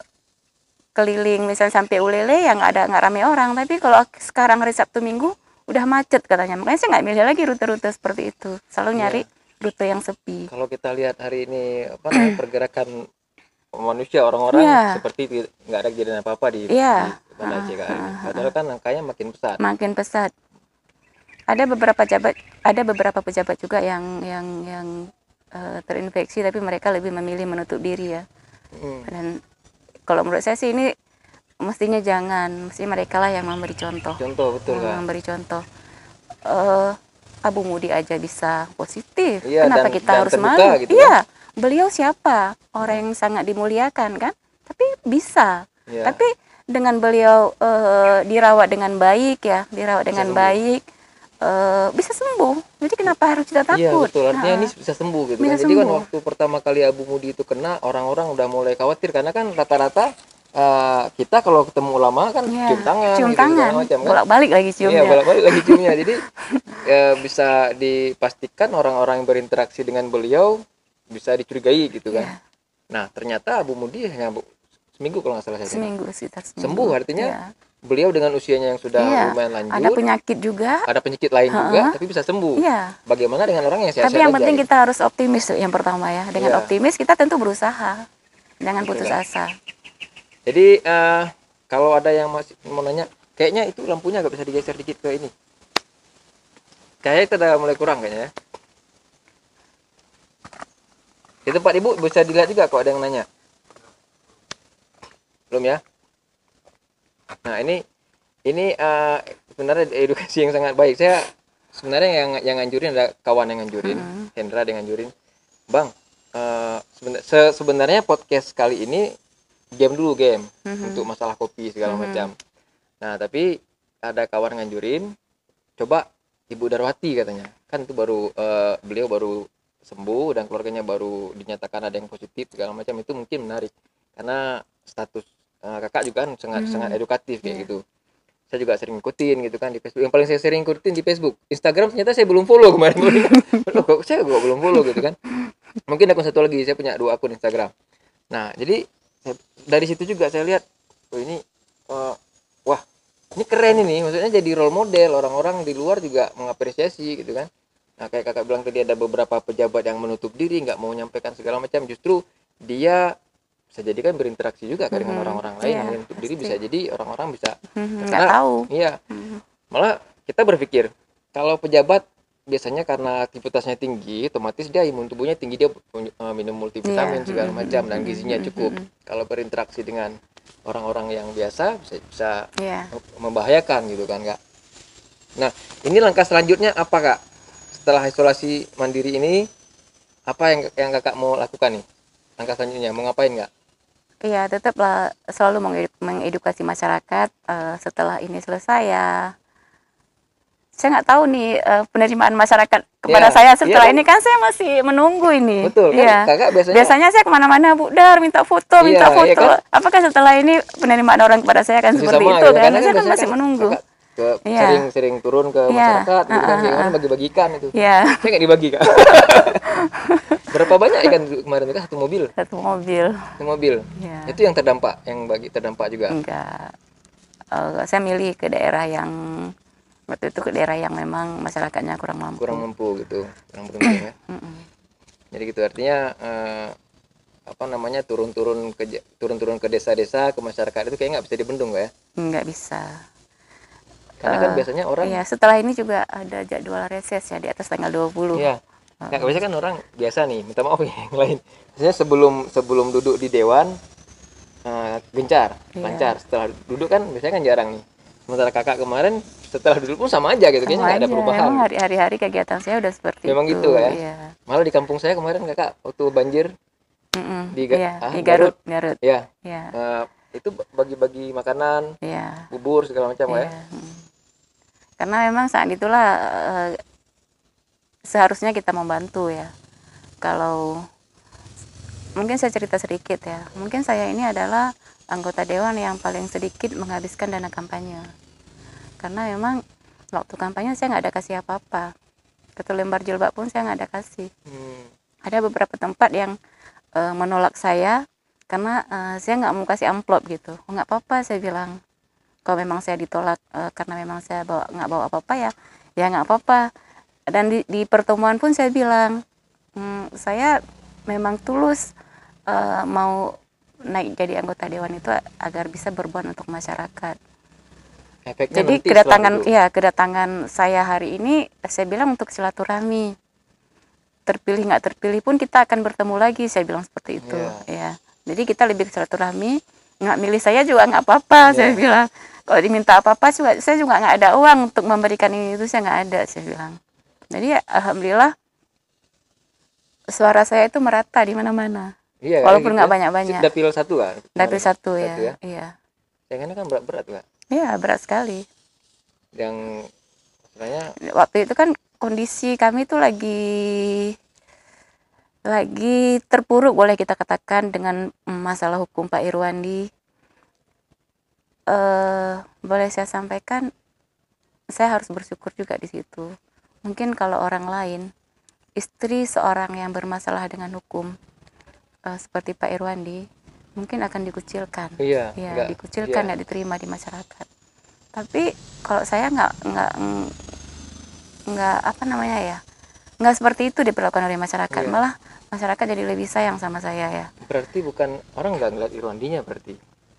keliling misalnya sampai Ulele yang nggak ada nggak ramai orang tapi kalau sekarang hari Sabtu Minggu udah macet katanya makanya saya nggak milih lagi rute-rute seperti itu selalu Iya. nyari rute yang sepi kalau kita lihat hari ini apa pergerakan manusia orang-orang Iya. seperti ti- nggak ada kejadian apa-apa di, Iya. di Banda Aceh kali ini. Ah, ah, Padahal kan angkanya makin besar. makin pesat. Ada beberapa pejabat, ada beberapa pejabat juga yang yang yang eh, terinfeksi, tapi mereka lebih memilih menutup diri ya. Hmm. Dan kalau menurut saya sih ini mestinya jangan mesti mereka lah yang memberi contoh contoh betul Hmm, kan memberi contoh eh Abu Mudi aja bisa positif Iya, kenapa dan- kita dan harus terbuka malu gitu kan. Iya beliau siapa orang yang sangat dimuliakan kan tapi bisa Iya. tapi dengan beliau eh, dirawat dengan baik ya dirawat dengan sembuh. baik eh, bisa sembuh jadi kenapa harus kita Iya takut betul artinya Nah, ini bisa sembuh gitu Bisa kan. Jadi kan sembuh. waktu pertama kali Abu Mudi itu kena orang-orang udah mulai khawatir karena kan rata-rata eh, kita kalau ketemu ulama kan Iya, cium tangan cium gitu, tangan macam kan. bolak-balik lagi Iya ciumnya bolak-balik lagi ciumnya. Jadi eh, bisa dipastikan orang-orang yang berinteraksi dengan beliau bisa dicurigai gitu kan. Iya. Nah ternyata Abu Mudi hanya seminggu kalau nggak salah saya seminggu sekitar seminggu Sembuh artinya Iya. beliau dengan usianya yang sudah Iya, lumayan lanjut, ada penyakit juga ada penyakit lain juga, Ha-ha. tapi bisa sembuh. iya Bagaimana dengan orang yang sehat-sehat Tapi yang aja, penting gitu? kita harus optimis yang pertama ya. Dengan Iya. optimis kita tentu berusaha. Jangan putus kan? asa. Jadi eh, kalau ada yang masih mau nanya, kayaknya itu lampunya agak bisa digeser dikit ke ini. Kayaknya itu udah mulai kurang kayaknya ya. Di tempat ibu bisa dilihat juga kalau ada yang nanya. Belum ya? Nah ini ini eh, sebenarnya edukasi yang sangat baik. Saya sebenarnya yang yang nganjurin ada kawan yang nganjurin, Mhm. Hendra yang nganjurin, bang. eh, seben- se- sebenarnya podcast kali ini game dulu game Mhm. untuk masalah kopi segala Mhm. macam. Nah tapi ada kawan nganjurin, coba Ibu Darwati katanya, kan itu baru eh, beliau baru sembuh dan keluarganya baru dinyatakan ada yang positif segala macam itu mungkin menarik karena status eh, kakak juga kan sangat Mhm. sangat edukatif kayak Iya. gitu. Saya juga sering ikutin gitu kan di Facebook. Yang paling saya sering ikutin di Facebook. Instagram ternyata saya belum follow kemarin. Loh, kok saya kok belum follow gitu kan. Mungkin akun satu lagi, saya punya dua akun Instagram. Nah, jadi saya- dari situ juga saya lihat, oh ini, eh, wah, ini keren ini. Maksudnya jadi role model orang-orang di luar juga mengapresiasi gitu kan. Nah, kayak kakak bilang tadi ada beberapa pejabat yang menutup diri, nggak mau menyampaikan segala macam. Justru dia bisa jadi kan berinteraksi juga kan dengan Mhm, orang-orang lain. Yang menutup diri bisa jadi orang-orang bisa Mhm, Karena- tahu. iya. Mhm. malah kita berpikir kalau pejabat biasanya karena aktivitasnya tinggi otomatis dia imun tubuhnya tinggi dia eh, minum multivitamin Iya, segala mm, macam dan gizinya mm, cukup. Kalau berinteraksi dengan orang-orang yang biasa bisa bisa Iya. membahayakan gitu kan kak. Nah ini langkah selanjutnya apa kak setelah isolasi mandiri ini apa yang yang kakak mau lakukan nih langkah selanjutnya mau ngapain nggak Iya, tetaplah selalu mengedu- mengedukasi masyarakat eh, setelah ini selesai ya. Saya nggak tahu nih eh, penerimaan masyarakat kepada Iya, saya iya setelah kan? ini kan saya masih menunggu ini. betul kan Iya. kakak biasanya Biasanya saya ke mana-mana Bu Dar minta foto, minta Iya, foto. iya kan? Apakah setelah ini penerimaan orang kepada saya akan seperti sama itu gitu, kan? karena Saya kan masih menunggu. kakak ke Iya. sering-sering turun ke Iya, masyarakat gitu kan mana ah. bagi-bagikan itu Iya, saya nggak dibagi kak berapa banyak ikan kemarin itu satu mobil satu mobil. satu mobil Iya. itu yang terdampak yang bagi terdampak juga Enggak. Eh, saya milih ke daerah yang waktu itu ke daerah yang memang masyarakatnya kurang mampu. kurang mampu gitu kurang beruntung ya jadi gitu artinya eh, apa namanya turun-turun ke turun-turun ke desa-desa ke masyarakat itu kayak nggak bisa dibendung Kak, ya Enggak bisa. Karena kan Eh, biasanya orang Iya, setelah ini juga ada jadwal reses ya di atas tanggal 20. Iya. Nah, biasanya kan orang biasa nih, minta maaf ya yang lain. Biasanya sebelum sebelum duduk di dewan eh, gencar, Iya. lancar. Setelah duduk kan biasanya kan jarang nih. Sementara kakak kemarin setelah duduk pun sama aja gitu, kayaknya nggak ada perubahan. Hari-hari kegiatan saya udah seperti Memang itu. gitu ya? Iya. Malah di kampung saya kemarin kakak waktu banjir, Mm-mm. Di Ga- Iya, ah, di Garut, Garut. ya Iya. eh, itu bagi-bagi makanan, Iya. bubur segala macam Iya. ya. mm. Karena memang saat itulah eh, seharusnya kita membantu ya. Kalau mungkin saya cerita sedikit ya. Mungkin saya ini adalah anggota dewan yang paling sedikit menghabiskan dana kampanye. Karena memang waktu kampanye saya nggak ada kasih apa-apa. Satu lembar jilbab pun saya nggak ada kasih. Hmm. Ada beberapa tempat yang eh, menolak saya karena eh, saya nggak mau kasih amplop gitu. Oh, nggak apa-apa saya bilang. Kalau memang saya ditolak eh, karena memang saya bawa nggak bawa apa-apa ya, ya nggak apa-apa. Dan di, di pertemuan pun saya bilang, "Hmm, saya memang tulus eh, mau naik jadi anggota dewan itu agar bisa berbuat untuk masyarakat. Efeknya Jadi kedatangan ya kedatangan saya hari ini saya bilang untuk silaturahmi. Terpilih nggak terpilih pun kita akan bertemu lagi saya bilang seperti itu Iya. ya. Jadi kita lebih silaturahmi nggak milih saya juga nggak apa-apa Iya. saya bilang kalau diminta apa-apa juga saya juga nggak ada uang untuk memberikan ini itu saya nggak ada saya bilang jadi ya, alhamdulillah suara saya itu merata di mana-mana Iya, walaupun gitu nggak ya. banyak-banyak Dapil satu kan? dapil satu Satu ya ya. iya Saingannya kan berat-berat kak. iya berat sekali Yang sebenarnya waktu itu kan kondisi kami itu lagi lagi terpuruk boleh kita katakan dengan masalah hukum Pak Irwandi. Eh boleh saya sampaikan, saya harus bersyukur juga di situ. Mungkin kalau orang lain, istri seorang yang bermasalah dengan hukum eh, seperti Pak Irwandi, mungkin akan dikucilkan iya, ya nggak- dikucilkan iya. nggak diterima di masyarakat tapi kalau saya nggak nggak ng- nggak apa namanya ya nggak seperti itu diperlakukan oleh masyarakat Iya. malah masyarakat jadi lebih sayang sama saya ya Berarti bukan orang nggak ngeliat Irwandinya berarti.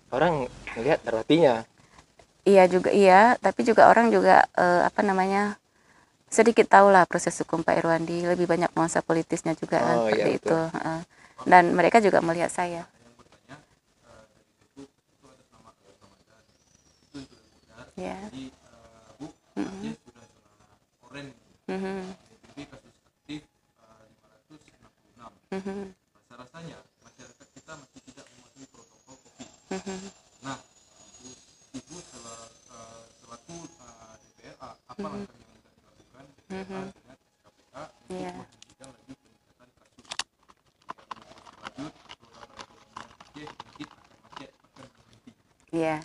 Orang ngelihat Darwatinya. iya juga iya tapi juga orang juga eh, apa namanya sedikit tahu lah proses hukum Pak Irwandi lebih banyak nuansa politisnya juga kan Oh, iya, seperti betul. itu heeh. dan mereka juga melihat saya ya Jadi eh, Bu. Aceh sudah zona oranye. Mhm. PDB kasus aktif eh, 566. Mhm. Rasa-rasanya masyarakat kita masih tidak mematuhi protokol COVID. Mhm. Nah, Ibu, Ibu setelah, eh, selaku eh, DPRA, apa langkah yang akan dilakukan Mhm. dengan SKPA untuk Iya. menghentikan lagi peningkatan kasus? Lanjut, mungkin akan berhenti. Iya.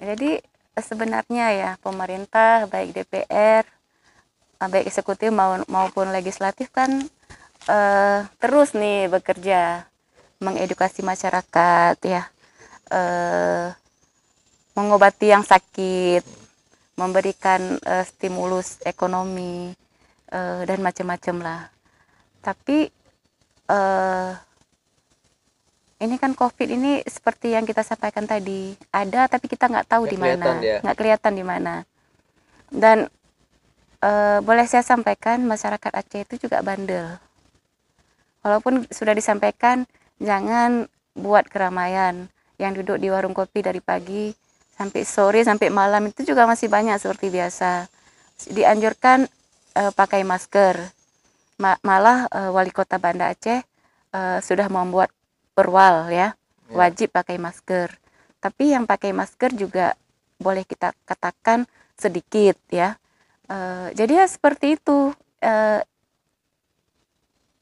Jadi eh, sebenarnya ya pemerintah baik DPR eh, baik eksekutif mau- maupun legislatif kan eh, terus nih bekerja mengedukasi masyarakat ya eh, mengobati yang sakit memberikan eh, stimulus ekonomi eh, dan macam-macam lah. Tapi eh, ini kan COVID ini seperti yang kita sampaikan tadi ada tapi kita nggak tahu di mana. nggak kelihatan di mana. Dan eh, boleh saya sampaikan masyarakat Aceh itu juga bandel. Walaupun sudah disampaikan jangan buat keramaian yang duduk di warung kopi dari pagi sampai sore sampai malam itu juga masih banyak seperti biasa. Dianjurkan eh, pakai masker. Ma- malah eh, wali kota Banda Aceh eh, sudah membuat perwal ya. Ya. wajib pakai masker. Tapi yang pakai masker juga boleh kita katakan sedikit ya. Eh, jadi ya seperti itu. Eh,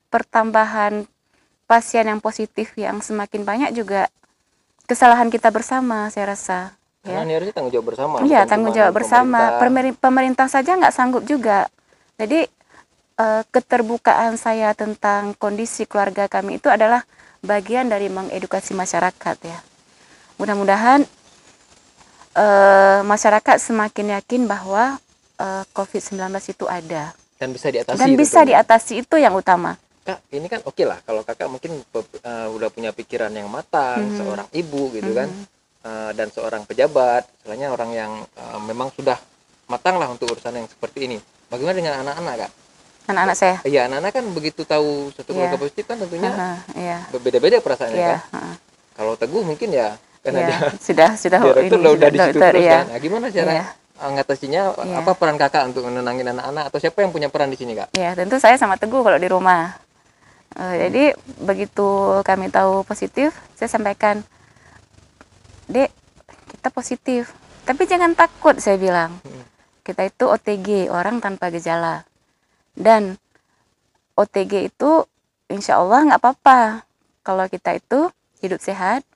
pertambahan pasien yang positif yang semakin banyak juga kesalahan kita bersama saya rasa Karena ya ini harusnya tanggung jawab bersama. Iya, tanggung jawab bersama. pemerintah. Pemeri- Pemerintah saja nggak sanggup juga. Jadi eh, keterbukaan saya tentang kondisi keluarga kami itu adalah bagian dari mengedukasi masyarakat ya. Mudah-mudahan eh, masyarakat semakin yakin bahwa eh, COVID-19 itu ada Dan bisa diatasi. dan bisa tentunya. diatasi itu yang utama. Kak, ini kan oke lah kalau kakak mungkin eh, udah punya pikiran yang matang, Mhm. seorang ibu gitu kan, Mhm. eh, dan seorang pejabat, istilahnya orang yang eh, memang sudah matang lah untuk urusan yang seperti ini. Bagaimana dengan anak-anak kak? Anak-anak saya. Iya, anak-anak kan begitu tahu satu keluarga Iya. positif kan tentunya Aha, Iya. berbeda-beda perasaannya Iya. kan. aha. Kalau teguh mungkin ya karena Iya. dia Sudah sudah ini, udah, udah sudah di situ terus ya. kan. Nah, gimana cara Iya. eh, ngatasinya? Iya. Apa peran kakak untuk menenangin anak-anak atau siapa yang punya peran di sini kak? Ya, tentu saya sama Teguh kalau di rumah. Eh, jadi begitu kami tahu positif, saya sampaikan, Dek, kita positif. Tapi jangan takut, saya bilang. Hmm. Kita itu OTG, orang tanpa gejala. Dan OTG itu insya Allah nggak apa-apa. Kalau kita itu hidup sehat,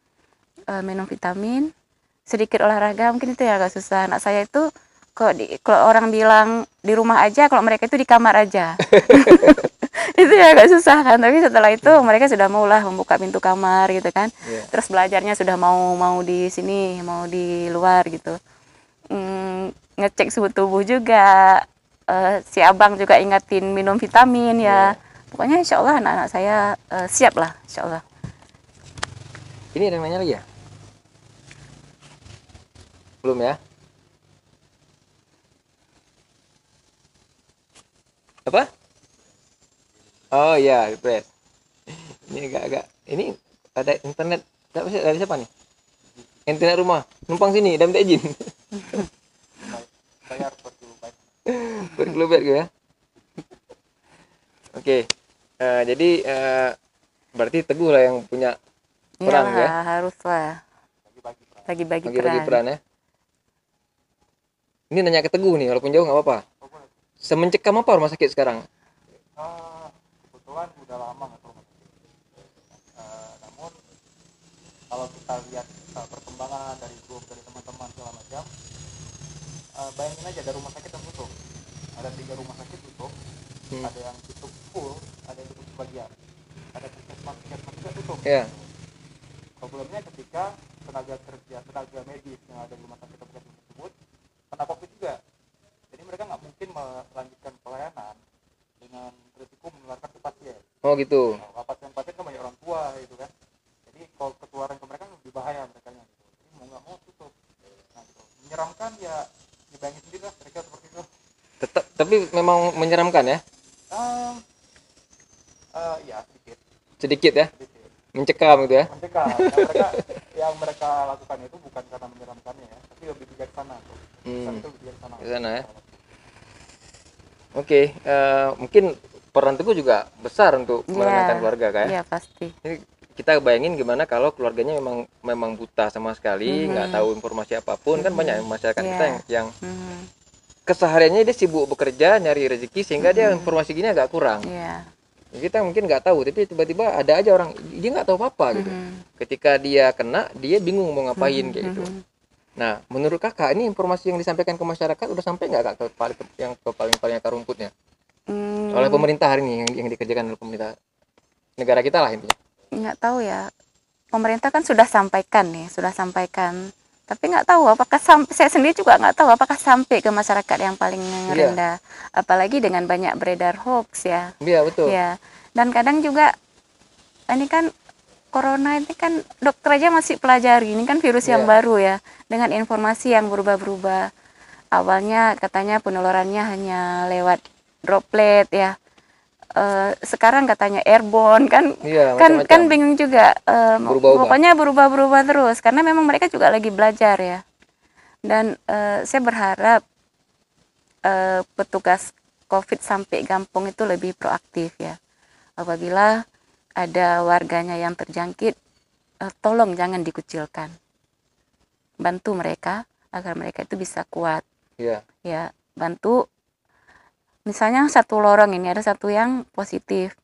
eh, minum vitamin, sedikit olahraga, mungkin itu ya agak susah. Anak saya itu kalau di, kalau orang bilang di rumah aja, kalau mereka itu di kamar aja. itu ya agak susah kan. Tapi setelah itu mereka sudah maulah membuka pintu kamar gitu kan. Iya. Terus belajarnya sudah mau mau di sini, mau di luar gitu. Hmm, ngecek suhu tubuh juga. Eh, si abang juga ingatin minum vitamin ya. Pokoknya insya Allah anak-anak saya eh, siap lah, insya Allah. Ini ada yang nanya lagi ya? Belum ya? Apa? Oh iya, refresh. Ini agak-agak. Ini ada internet. Dari siapa- dari siapa nih? ente nak rumah numpang sini dan minta izin bayar per kilobyte per kilobyte ke ya oke eh, jadi eh, berarti teguh lah yang punya Peran, Iyalah, ya? harus lah bagi-bagi peran bagi-bagi peran. peran ya ini nanya ke teguh nih walaupun jauh nggak apa-apa oh, semencekam apa rumah sakit sekarang Ah, kebetulan udah lama nggak ke rumah sakit Ah, namun kalau kita lihat ah, perkembangan dari grup dari teman-teman segala macam ah, bayangin aja ada rumah sakit yang tutup. Ada tiga rumah sakit tutup. Hmm. ada yang tutup full ada yang tutup sebagian. Ada puskesmas puskesmas juga tutup. Ya problemnya ketika tenaga kerja tenaga medis yang ada di rumah sakit atau puskesmas tersebut kena covid juga. Jadi mereka nggak mungkin melanjutkan pelayanan dengan risiko menularkan ke pasien oh gitu. Nah, pasien-pasien kan banyak orang tua gitu kan. Jadi kalau ketularan ke mereka lebih bahaya mereka gitu. Jadi mau nggak mau tutup. Nah gitu. Menyeramkan ya dibayangin sendiri lah mereka seperti itu. Tetap tapi memang menyeramkan ya? Ah ah, ya sedikit. Sedikit ya? Sedikit. Mencekam gitu ya? Mencegah yang mereka yang mereka lakukan itu bukan karena menyeramkannya ya. Tapi lebih bijaksana tuh. Hmm. itu lebih bijaksana. Bijaksana ya. oke eh, mungkin peran teguh juga besar untuk Iya. menenangkan keluarga kan ya Iya pasti. Ini kita bayangin gimana kalau keluarganya memang memang buta sama sekali nggak Mhm. tahu informasi apa pun kan banyak masyarakat kita Iya. yang yang Mhm. kesehariannya dia sibuk bekerja nyari rezeki sehingga dia Mhm. informasi gini agak kurang Iya. kita mungkin nggak tahu tapi tiba-tiba ada aja orang dia nggak tahu apa-apa gitu Mhm. ketika dia kena dia bingung mau ngapain Mhm. kayak gitu Mhm. nah menurut kakak ini informasi yang disampaikan ke masyarakat udah sampai nggak kak ke paling yang ke paling paling akar rumputnya Hmm, pemerintah hari ini yang, yang dikerjakan oleh pemerintah negara kita lah intinya nggak tahu ya. Pemerintah kan sudah sampaikan nih, sudah sampaikan. Tapi nggak tahu apakah sam- saya sendiri juga nggak tahu apakah sampai ke masyarakat yang paling Iya. rendah. Apalagi dengan banyak beredar hoax ya. iya betul Ya. Dan kadang juga ini kan corona ini kan dokter aja masih pelajari. Ini kan virus yang Iya. baru ya dengan informasi yang berubah-berubah. Awalnya katanya penularannya hanya lewat droplet ya. Eh, sekarang katanya airborne kan iya kan macam-macam. kan bingung juga Berubah-ubah. pokoknya berubah-berubah terus karena memang mereka juga lagi belajar ya. Dan eh, saya berharap eh, petugas covid sampai Gampung itu lebih proaktif ya. Apabila ada warganya yang terjangkit eh, tolong jangan dikucilkan. Bantu mereka agar mereka itu bisa kuat. Iya. Ya bantu misalnya satu lorong ini ada satu yang positif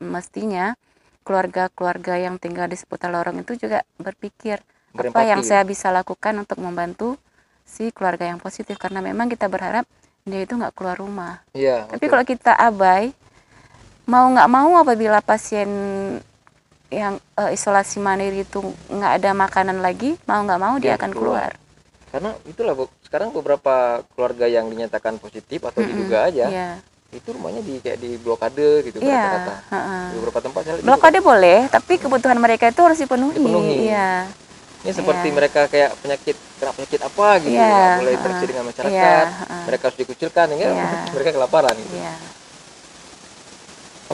mestinya keluarga-keluarga yang tinggal di seputar lorong itu juga berpikir apa Berempati. yang saya bisa lakukan untuk membantu si keluarga yang positif karena memang kita berharap dia itu nggak keluar rumah iya tapi betul. kalau kita abai mau nggak mau apabila pasien yang eh, isolasi mandiri itu nggak ada makanan lagi mau nggak mau dia Dia akan keluar. keluar karena itulah Bu, sekarang beberapa keluarga yang dinyatakan positif atau Mm-mm, diduga aja iya itu rumahnya di kayak di blokade gitu iya kata-kata heeh. di beberapa tempat blokade boleh tapi kebutuhan mereka itu harus dipenuhi, Dipenuhi. iya ini seperti Iya. mereka kayak penyakit kena penyakit apa gitu Iya, nggak boleh heeh. interaksi dengan masyarakat Iya, heeh. mereka harus dikucilkan ya Iya. mereka kelaparan gitu. iya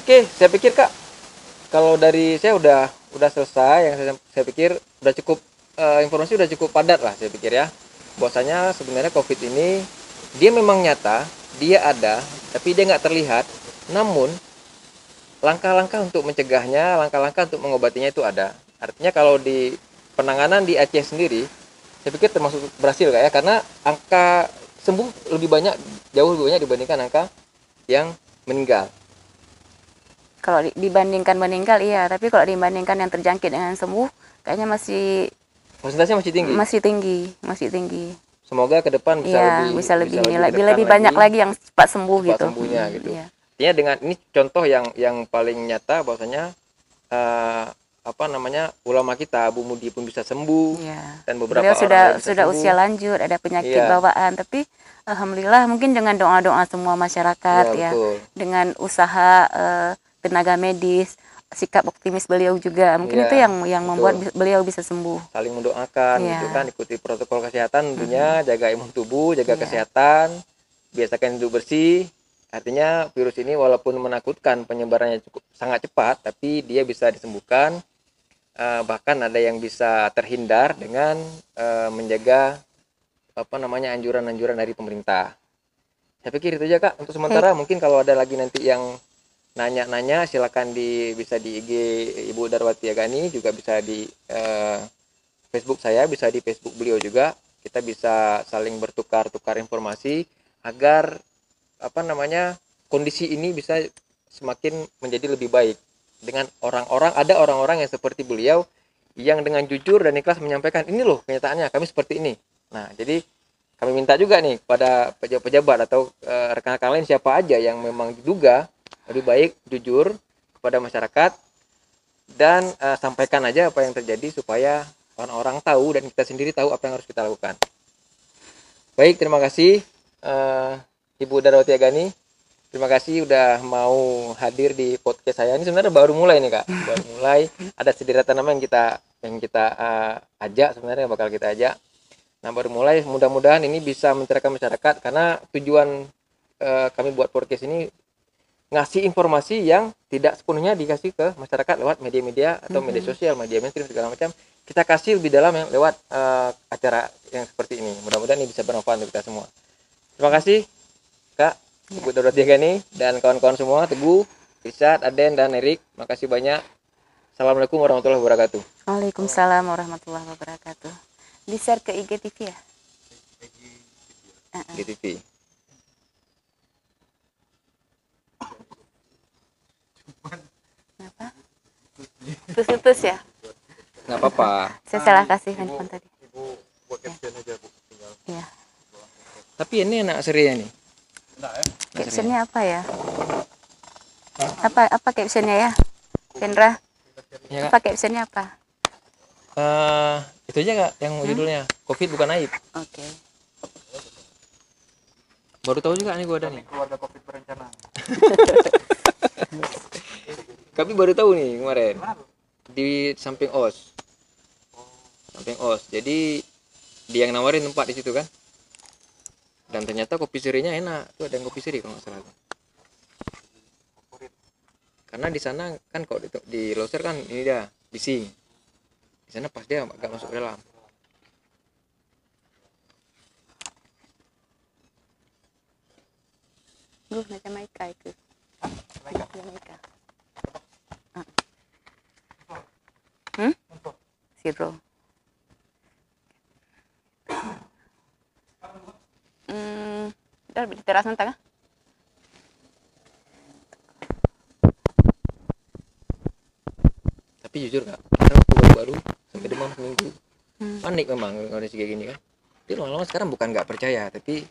oke saya pikir kak kalau dari saya udah udah selesai yang saya, saya pikir udah cukup eh, informasi udah cukup padat lah saya pikir ya bahwasanya sebenarnya covid ini dia memang nyata dia ada tapi dia nggak terlihat. Namun langkah-langkah untuk mencegahnya langkah-langkah untuk mengobatinya itu ada. Artinya kalau di penanganan di Aceh sendiri saya pikir termasuk berhasil kak ya. Karena angka sembuh lebih banyak jauh lebih banyak dibandingkan angka yang meninggal. Kalau di- dibandingkan meninggal iya. Tapi kalau dibandingkan yang terjangkit dengan sembuh kayaknya masih Persentasenya masih tinggi. masih tinggi masih tinggi Semoga ke depan bisa iya lebih bisa lebih ini lebih, lebih banyak lagi yang cepat sembuh cepat gitu sembuhnya Hmm, gitu. iya. Artinya dengan ini contoh yang yang paling nyata bahwasanya eh, apa namanya ulama kita Abu Mudi pun bisa sembuh Iya. dan beberapa Beliau orang sudah bisa sudah sembuh. usia lanjut, ada penyakit Iya. bawaan, tapi alhamdulillah mungkin dengan doa-doa semua masyarakat ya, ya, betul. dengan usaha eh, tenaga medis, sikap optimis beliau juga, mungkin Iya, itu yang yang betul. membuat beliau bisa sembuh. saling mendoakan Iya. gitu kan ikuti protokol kesehatan tentunya jaga imun tubuh jaga Iya. kesehatan biasakan hidup bersih artinya virus ini walaupun menakutkan penyebarannya cukup sangat cepat tapi dia bisa disembuhkan eh, bahkan ada yang bisa terhindar dengan eh, menjaga apa namanya anjuran-anjuran dari pemerintah. Saya pikir itu aja kak. Untuk sementara mungkin kalau ada lagi nanti yang nanya-nanya silakan di bisa di IG Ibu Darwati Agani juga bisa di eh, Facebook saya bisa di Facebook beliau juga. Kita bisa saling bertukar-tukar informasi agar apa namanya kondisi ini bisa semakin menjadi lebih baik. Dengan orang-orang ada orang-orang yang seperti beliau yang dengan jujur dan ikhlas menyampaikan ini loh kenyataannya kami seperti ini. Nah jadi kami minta juga nih pada pejabat-pejabat atau eh, rekan-rekan lain siapa aja yang memang diduga lebih baik jujur kepada masyarakat dan eh, sampaikan aja apa yang terjadi supaya orang-orang tahu dan kita sendiri tahu apa yang harus kita lakukan. Baik, terima kasih eh, Ibu Darwati Agani. Terima kasih udah mau hadir di podcast saya. Ini sebenarnya baru mulai nih kak, baru mulai. Ada sederetan nama yang kita yang kita eh, ajak sebenarnya bakal kita ajak. Nah baru mulai. Mudah-mudahan ini bisa mencerahkan masyarakat karena tujuan eh, kami buat podcast ini ngasih informasi yang tidak sepenuhnya dikasih ke masyarakat lewat media-media atau media sosial, media mainstream segala macam. Kita kasih lebih dalam yang lewat eh, acara yang seperti ini. Mudah-mudahan ini bisa bermanfaat untuk kita semua. Terima kasih Kak, Ibu Darwati Gani dan kawan-kawan semua, Teguh, Richard, Aden dan Erik. Makasih banyak. Assalamualaikum warahmatullahi wabarakatuh. Waalaikumsalam warahmatullahi wabarakatuh. Di share ke IGTV ya? Uh-uh. GTV. Kenapa? Putus-putus ya? Nggak apa-apa. Saya salah kasih handphone tadi. ibu buat caption aja bu tinggal Iya. Tapi ini anak serinya nih. enggak ya Captionnya apa ya? Apa apa captionnya ya? Kendra, Ya kak. apa captionnya apa? Eh, itu aja kak yang judulnya. Covid bukan aib. Oke. Baru tahu juga nih gua ada nih. keluarga covid berencana Kami baru tahu nih kemarin di samping os. Samping os. Jadi dia yang nawarin tempat di situ kan. Dan ternyata kopi sirinya enak. Tuh ada yang kopi siri kalau nggak salah. Karena di sana kan kalau di, di Loser kan ini dia bising. Di sana pas dia agak masuk ke dalam. Duh, na Jamaica itu. Jamaica. Ah. Hmm? Zero. Hmm, dar di teras nanti kan? Tapi jujur kak, kita waktu baru-baru sampai demam seminggu. Hmm. Panik memang kondisi kayak gini kan. Tapi lama-lama sekarang bukan nggak percaya, tapi